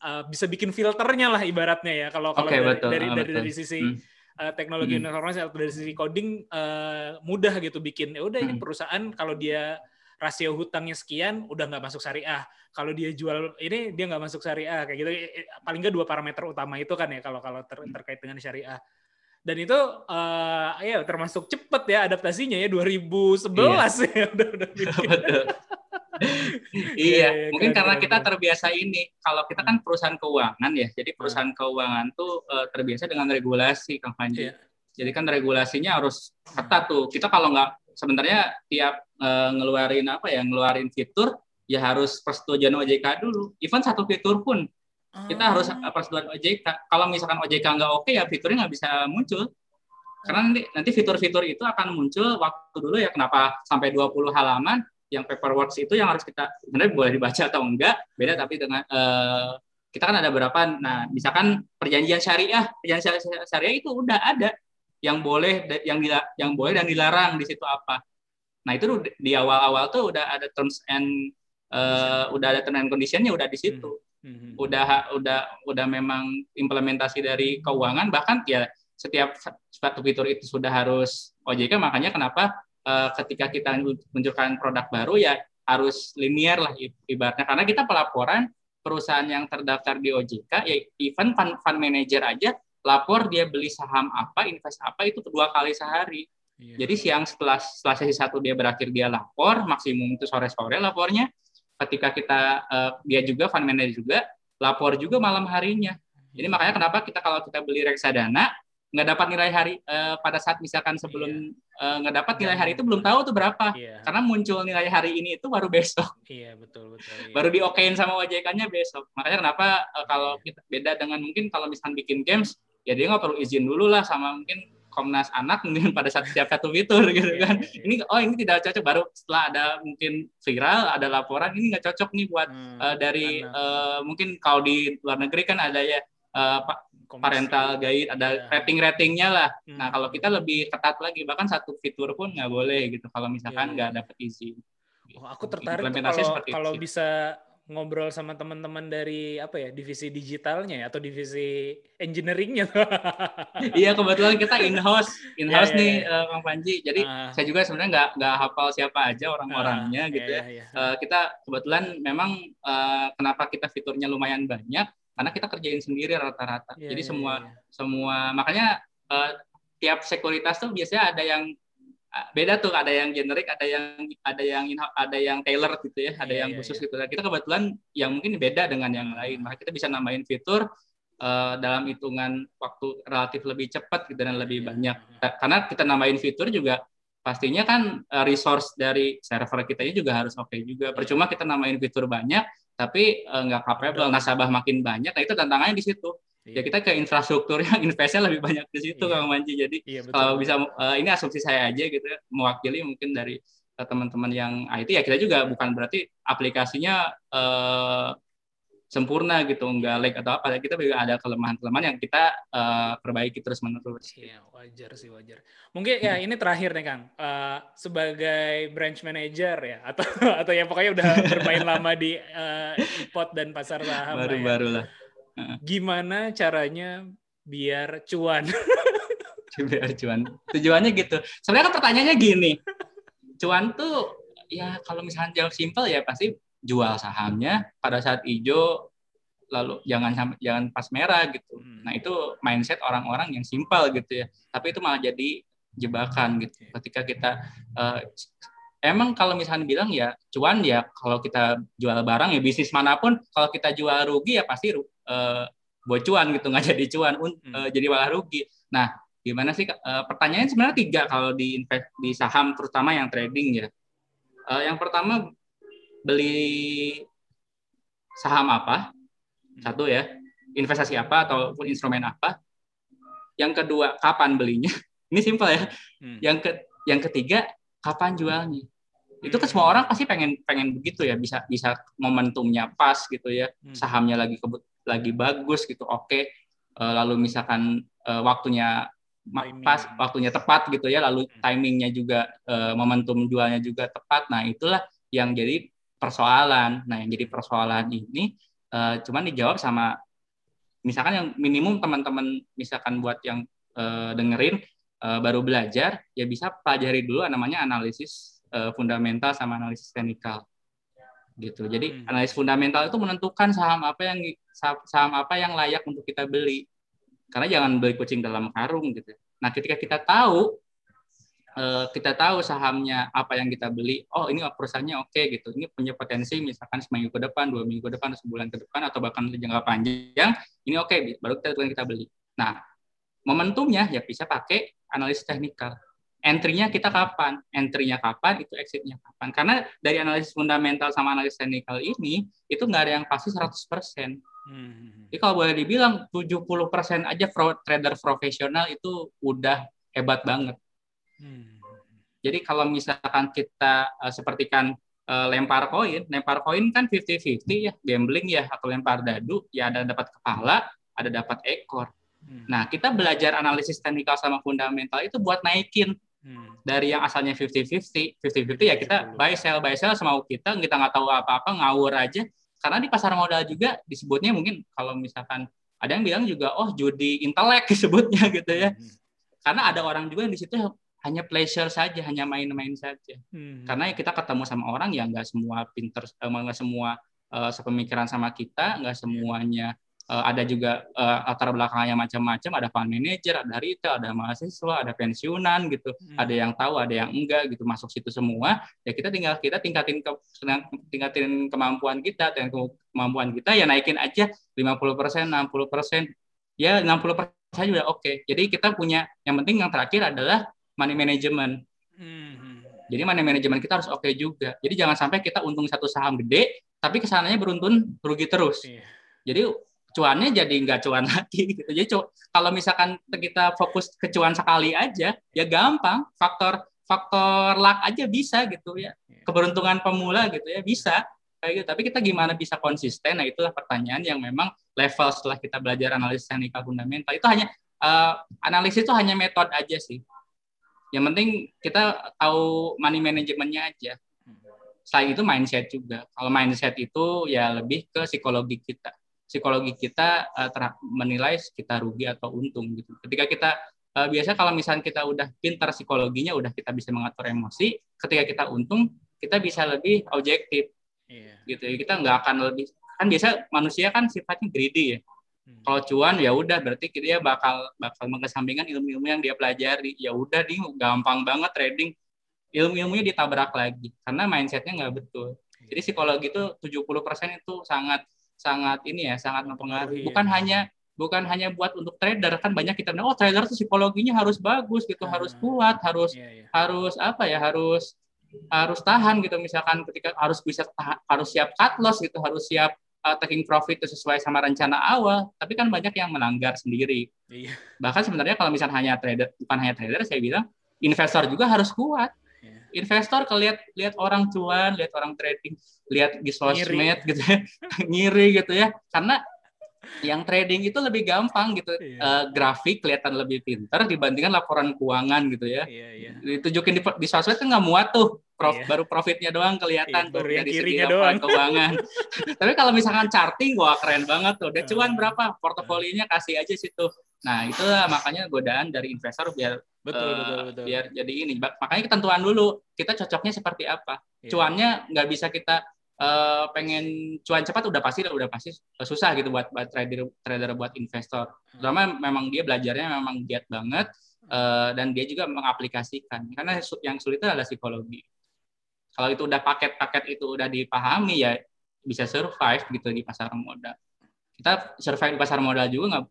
eh, bisa bikin filternya lah ibaratnya ya kalau kalau Oke, dari, betul. dari, Ah, dari betul. dari sisi Hmm. eh, teknologi Hmm. informasi atau dari sisi coding eh, mudah gitu bikin ya udah ini Hmm. perusahaan kalau dia rasio hutangnya sekian udah nggak masuk syariah. Kalau dia jual ini dia nggak masuk syariah kayak gitu. Eh, Paling nggak dua parameter utama itu kan ya kalau kalau ter- terkait dengan syariah. Dan itu eh ya termasuk cepet ya adaptasinya ya 2011 ya udah udah. Iya, iya, iya, mungkin keren, karena keren, kita keren. terbiasa ini. Kalau kita kan perusahaan keuangan ya, jadi perusahaan keuangan tuh eh, terbiasa dengan regulasi, Kang Panji. Iya. Jadi kan regulasinya harus ketat tuh. Kita kalau nggak sebenarnya tiap eh, ngeluarin apa ya, ngeluarin fitur ya harus persetujuan OJK dulu. Even satu fitur pun kita harus Ah. eh, persetujuan OJK. Kalau misalkan OJK nggak oke ya fiturnya nggak bisa muncul. Karena nanti, nanti fitur-fitur itu akan muncul waktu dulu ya kenapa sampai 20 halaman yang paperwork itu yang harus kita sebenarnya boleh dibaca atau enggak beda tapi dengan eh, kita kan ada berapa nah misalkan perjanjian syariah perjanjian syariah itu udah ada yang boleh yang dila- yang boleh dan dilarang di situ apa. Nah itu di awal-awal tuh udah ada terms and eh, udah ada terms and conditionnya udah di situ. Mhm. udah udah udah memang implementasi dari keuangan bahkan ya setiap suatu fitur itu sudah harus OJK makanya kenapa eh, ketika kita menunjukkan produk baru ya harus linear lah ibaratnya. Karena kita pelaporan perusahaan yang terdaftar di OJK ya even fund, fund manager aja lapor dia beli saham apa invest apa itu dua kali sehari Iya. jadi siang setelah setelah sesi satu dia berakhir dia lapor, maksimum itu sore-sore lapornya. Ketika kita eh, dia juga fund manager juga lapor juga malam harinya. Jadi makanya kenapa kita kalau kita beli reksadana nggak dapat nilai hari eh, pada saat misalkan sebelum eh, nggak dapat nilai hari itu belum tahu tuh berapa. Iya. Karena muncul nilai hari ini itu baru besok, Iya, betul betul. iya. baru diokein sama OJK-nya besok. Makanya kenapa eh, kalau kita beda dengan mungkin kalau misalkan bikin games ya dia nggak perlu izin dulu lah sama mungkin Komnas Anak mungkin pada saat setiap satu fitur gitu Iya, kan. iya, iya. Ini oh ini tidak cocok baru setelah ada mungkin viral ada laporan ini nggak cocok nih buat Hmm, eh, dari anak. eh, mungkin kalau di luar negeri kan ada ya Komisi. parental guide ada Iya. rating-ratingnya lah. Hmm. Nah kalau kita lebih ketat lagi bahkan satu fitur pun nggak boleh gitu kalau misalkan nggak iya. dapat izin. Oh, aku tertarik tuh Implementasinya kalau seperti itu kalau bisa ngobrol sama teman-teman dari apa ya divisi digitalnya ya atau divisi engineeringnya. iya kebetulan kita in house in house Iya, iya, nih iya. eh, Kang Panji. Jadi Ah. saya juga sebenarnya nggak nggak hafal siapa aja orang-orangnya Ah, gitu iya, ya. iya, iya. Eh, kita kebetulan memang eh, kenapa kita fiturnya lumayan banyak karena kita kerjain sendiri rata-rata. Iya, Jadi iya, semua iya. semua makanya eh, tiap sekuritas tuh biasanya ada yang beda tuh ada yang generik ada yang ada yang in- ada yang tailor gitu ya ada Iya, yang iya, khusus iya. gitu. Nah, kita kebetulan yang mungkin beda dengan yang lain. Maka kita bisa nambahin fitur eh, dalam hitungan waktu relatif lebih cepat gitu dan lebih Iya. banyak. Ta- karena kita nambahin fitur juga pastinya kan eh, resource dari server kita juga harus oke juga. Iya. percuma kita nambahin fitur banyak tapi eh, nggak capable nasabah makin banyak. Nah itu tantangannya di situ ya Iya. kita ke infrastruktur yang investnya lebih banyak di situ Iya. Kang Manji jadi Iya, betul. kalau bisa eh, ini asumsi saya aja gitu ya, mewakili mungkin dari eh, teman-teman yang IT ya kita juga bukan berarti aplikasinya eh, sempurna gitu nggak lag atau apa kita juga ada kelemahan-kelemahan yang kita uh, perbaiki terus menerus iya wajar sih wajar mungkin ya ini terakhir nih kang uh, sebagai branch manager ya atau atau ya pokoknya udah bermain lama di uh, pot dan pasar saham baru-baru lah ya. Gimana caranya biar cuan biar cuan tujuannya gitu sebenarnya kan pertanyaannya gini cuan tuh ya kalau misalnya jawab simpel ya pasti jual sahamnya pada saat hijau lalu jangan jangan pas merah gitu. Hmm. Nah, itu mindset orang-orang yang simpel gitu ya. Tapi itu malah jadi jebakan gitu. Ketika kita uh, emang kalau misalnya bilang ya cuan ya kalau kita jual barang ya bisnis mana pun kalau kita jual rugi ya pasti uh, bocuan gitu nggak jadi cuan uh, jadi malah rugi. Nah, gimana sih uh, pertanyaannya sebenarnya tiga kalau di invest di saham terutama yang trading ya. Uh, yang pertama beli saham apa satu ya investasi apa ataupun instrumen apa yang kedua kapan belinya ini simpel ya hmm. yang ke yang ketiga kapan jualnya itu kan semua orang pasti pengen pengen begitu ya bisa bisa momentumnya pas gitu ya hmm. sahamnya lagi kebut lagi bagus gitu oke uh, lalu misalkan uh, waktunya Timing. pas waktunya tepat gitu ya lalu hmm. timingnya juga uh, momentum jualnya juga tepat nah itulah yang jadi persoalan. Nah, yang jadi persoalan ini uh, cuman dijawab sama misalkan yang minimum teman-teman misalkan buat yang uh, dengerin uh, baru belajar ya bisa pelajari dulu namanya analisis uh, fundamental sama analisis teknikal gitu. Jadi hmm. analisis fundamental itu menentukan saham apa yang saham apa yang layak untuk kita beli. Karena jangan beli kucing dalam karung gitu. Nah, ketika kita tahu Eh, kita tahu sahamnya apa yang kita beli, oh ini perusahaannya oke okay, gitu, ini punya potensi misalkan seminggu ke depan, dua minggu ke depan, sebulan ke depan, atau bahkan jangka panjang, ini oke, okay, baru kita kita beli. Nah, momentumnya ya bisa pakai analisis teknikal. Entry-nya kita kapan? Entry-nya kapan, itu exit-nya kapan. Karena dari analisis fundamental sama analisis teknikal ini, itu nggak ada yang pasti 100%. Hmm. Jadi kalau boleh dibilang 70% aja pro, trader profesional itu udah hebat banget. Hmm. Jadi kalau misalkan kita uh, sepertikan uh, lempar koin, lempar koin kan 50-50 ya, gambling ya atau lempar dadu, ya ada dapat kepala, ada dapat ekor. Hmm. Nah, kita belajar analisis teknikal sama fundamental itu buat naikin hmm. dari yang asalnya 50-50, 50-50 ya kita buy sell buy sell sama kita, kita nggak tahu apa-apa, ngawur aja. Karena di pasar modal juga disebutnya mungkin kalau misalkan ada yang bilang juga oh judi intelek disebutnya gitu ya. Hmm. Karena ada orang juga yang di situ hanya pleasure saja, hanya main-main saja. Hmm. Karena kita ketemu sama orang yang nggak semua pinter, eh, nggak semua uh, sepemikiran sama kita, nggak semuanya uh, ada juga uh, latar belakangnya macam-macam. Ada fund manager, ada retail, ada mahasiswa, ada pensiunan gitu. Hmm. Ada yang tahu, ada yang enggak gitu masuk situ semua. Ya kita tinggal kita tingkatin ke tingkatin kemampuan kita dan kemampuan kita ya naikin aja 50%, 60%. Ya 60% juga oke. Okay. Jadi kita punya yang penting yang terakhir adalah money management. Hmm. Jadi money management kita harus oke okay juga. Jadi jangan sampai kita untung satu saham gede, tapi ke sananya beruntun rugi terus. Yeah. Jadi cuannya jadi nggak cuan lagi. Gitu. Jadi kalau misalkan kita fokus ke cuan sekali aja, ya gampang. Faktor faktor luck aja bisa gitu ya. Iya. Keberuntungan pemula gitu ya bisa kayak gitu. Tapi kita gimana bisa konsisten? Nah itulah pertanyaan yang memang level setelah kita belajar analisis teknikal fundamental itu hanya uh, analisis itu hanya metode aja sih yang penting kita tahu money manajemennya aja. Selain itu mindset juga. Kalau mindset itu ya lebih ke psikologi kita. Psikologi kita uh, menilai kita rugi atau untung gitu. Ketika kita uh, biasa kalau misalnya kita udah pintar psikologinya, udah kita bisa mengatur emosi. Ketika kita untung, kita bisa lebih objektif. Yeah. Gitu. Kita nggak akan lebih kan biasa manusia kan sifatnya greedy ya Hmm. Kalau cuan ya udah berarti dia bakal bakal mengesampingkan ilmu-ilmu yang dia pelajari. Ya udah nih gampang banget trading. Ilmu-ilmunya ditabrak lagi karena mindsetnya nggak betul. Jadi psikologi itu 70% itu sangat sangat ini ya, sangat mempengaruhi. Bukan hanya bukan hanya buat untuk trader kan banyak kita bilang oh trader tuh psikologinya harus bagus gitu, harus ah. kuat, harus iya, iya. harus apa ya, harus harus tahan gitu misalkan ketika harus bisa harus siap cut loss gitu, harus siap uh, taking profit itu sesuai sama rencana awal, tapi kan banyak yang melanggar sendiri. Iya. Bahkan sebenarnya kalau misalnya hanya trader, bukan hanya trader, saya bilang investor juga harus kuat. Yeah. Investor kelihat lihat orang cuan, lihat orang trading, lihat di sosmed gitu ya, ngiri gitu ya. Karena yang trading itu lebih gampang gitu. Iya. uh, grafik kelihatan lebih pinter dibandingkan laporan keuangan gitu ya. Iya, iya. ditunjukin di, di sosmed kan nggak muat tuh. Prof, iya. baru profitnya doang kelihatan iya, tuh dari segi laporan keuangan. Tapi kalau misalkan charting wah keren banget tuh. Dia cuan berapa? Portofolionya kasih aja situ. Nah itu makanya godaan dari investor biar betul, uh, betul, betul. biar jadi ini makanya ketentuan dulu kita cocoknya seperti apa iya. cuannya nggak bisa kita uh, pengen cuan cepat udah pasti udah pasti susah gitu buat buat trader trader buat investor. Terutama memang dia belajarnya memang giat banget uh, dan dia juga mengaplikasikan karena yang sulit itu adalah psikologi. Kalau itu udah paket-paket itu udah dipahami ya bisa survive gitu di pasar modal. Kita survive di pasar modal juga nggak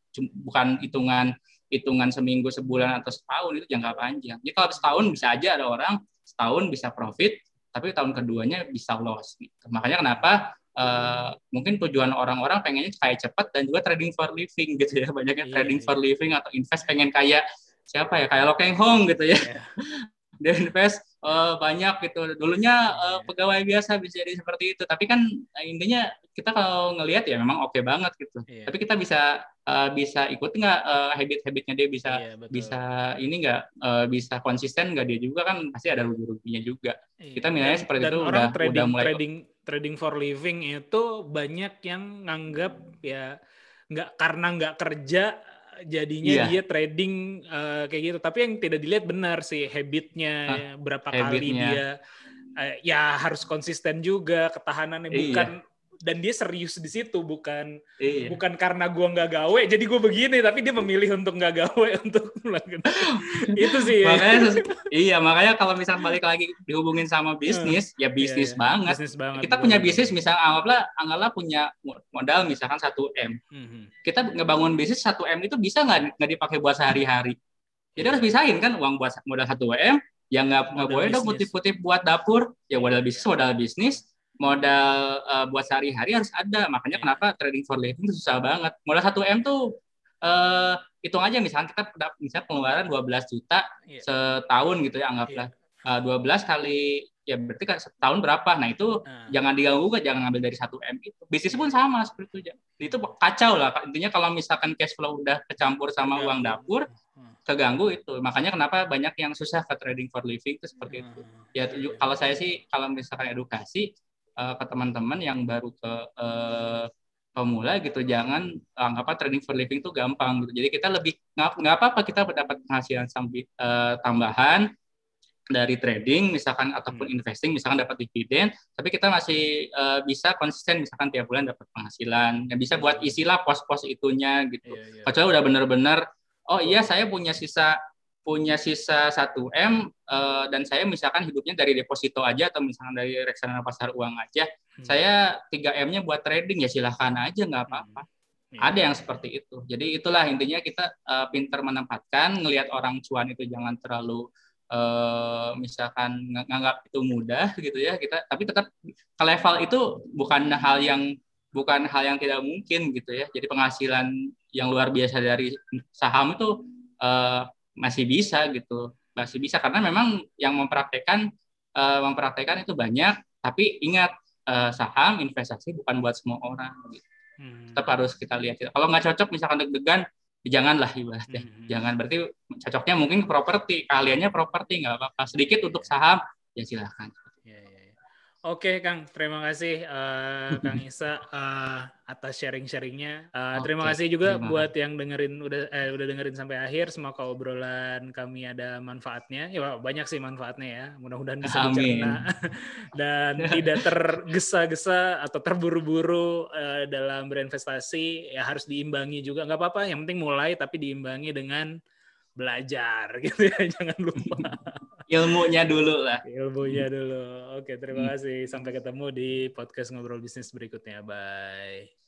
bukan hitungan hitungan seminggu, sebulan atau setahun itu jangka panjang. Jadi kalau setahun bisa aja ada orang setahun bisa profit, tapi tahun keduanya bisa loss gitu. Makanya kenapa uh, mungkin tujuan orang-orang pengennya kayak cepat dan juga trading for living gitu ya. Banyaknya yeah, trading yeah. for living atau invest pengen kayak siapa ya kayak Lokeng Hong gitu ya. Yeah. Dia invest uh, banyak gitu. Dulunya uh, pegawai biasa bisa jadi seperti itu, tapi kan intinya kita kalau ngelihat ya memang oke okay banget gitu. Yeah. Tapi kita bisa uh, bisa ikut nggak uh, habit-habitnya dia bisa yeah, betul. bisa ini nggak uh, bisa konsisten nggak dia juga kan pasti ada rugi-ruginya juga. Yeah. Kita nilainya seperti Dan itu orang udah trading, udah mulai trading trading for living itu banyak yang nganggap ya nggak karena nggak kerja jadinya yeah. dia trading uh, kayak gitu. Tapi yang tidak dilihat benar sih habitnya Hah, berapa habitnya. kali dia uh, ya harus konsisten juga ketahanannya iya. Dan dia serius di situ bukan iya. bukan karena gua nggak gawe jadi gua begini tapi dia memilih untuk nggak gawe untuk itu sih. Makanya iya makanya kalau misalnya balik lagi dihubungin sama bisnis hmm. ya bisnis yeah, banget. Bisnis banget kita punya bisnis misalnya anggaplah anggaplah punya modal misalkan satu m. Hmm. kita ngebangun bisnis satu m itu bisa nggak nggak dipakai buat sehari-hari? Jadi harus bisain kan uang buat modal satu m yang nggak nggak boleh dong putih-putih buat dapur. Ya modal bisnis modal bisnis modal uh, buat sehari-hari harus ada. Makanya yeah. kenapa trading for living itu susah banget. Modal 1 M tuh uh, hitung aja misalnya kita misalnya pengeluaran 12 juta yeah. setahun gitu ya anggaplah. Yeah. Uh, 12 kali ya berarti kan setahun berapa? Nah, itu uh. jangan diganggu kan jangan ngambil dari 1 M itu. Bisnis pun sama seperti itu. Itu kacau lah. Intinya kalau misalkan cash flow udah kecampur sama uang dapur, keganggu itu. Makanya kenapa banyak yang susah ke trading for living itu seperti itu. Ya kalau saya sih kalau misalkan edukasi uh, ke teman-teman yang baru ke uh, pemula gitu jangan anggap apa trading for living itu gampang gitu jadi kita lebih nggak apa-apa kita mendapat penghasilan sambil uh, tambahan dari trading misalkan ataupun hmm. investing misalkan dapat dividen tapi kita masih uh, bisa konsisten misalkan tiap bulan dapat penghasilan yang bisa buat isilah pos-pos itunya gitu yeah, yeah. kecuali udah benar-benar oh iya saya punya sisa punya sisa 1 M uh, dan saya misalkan hidupnya dari deposito aja atau misalkan dari reksadana pasar uang aja, hmm. saya 3 M-nya buat trading ya silahkan aja nggak apa-apa. Hmm. Ada yang seperti itu. Jadi itulah intinya kita uh, pinter menempatkan, ngelihat orang cuan itu jangan terlalu uh, misalkan nganggap itu mudah gitu ya kita, tapi tetap ke level itu bukan hal yang bukan hal yang tidak mungkin gitu ya. Jadi penghasilan yang luar biasa dari saham itu uh, masih bisa gitu masih bisa karena memang yang mempraktekkan uh, mempraktekkan itu banyak tapi ingat uh, saham investasi bukan buat semua orang gitu. hmm. tetap harus kita lihat kalau nggak cocok misalkan deg-degan janganlah ibaratnya hmm. jangan berarti cocoknya mungkin properti kaliannya properti nggak apa-apa sedikit untuk saham ya silahkan Oke Kang, terima kasih uh, Kang Isa uh, atas sharing-sharingnya. Uh, terima kasih juga terima buat yang dengerin udah eh, udah dengerin sampai akhir. Semoga obrolan kami ada manfaatnya. Ya banyak sih manfaatnya ya. Mudah-mudahan bisa dicerna dan tidak tergesa-gesa atau terburu-buru uh, dalam berinvestasi. Ya harus diimbangi juga. Nggak apa-apa. Yang penting mulai tapi diimbangi dengan belajar gitu ya. Jangan lupa ilmunya dulu lah. Ilmunya dulu. Oke, terima kasih. Sampai ketemu di podcast ngobrol bisnis berikutnya. Bye.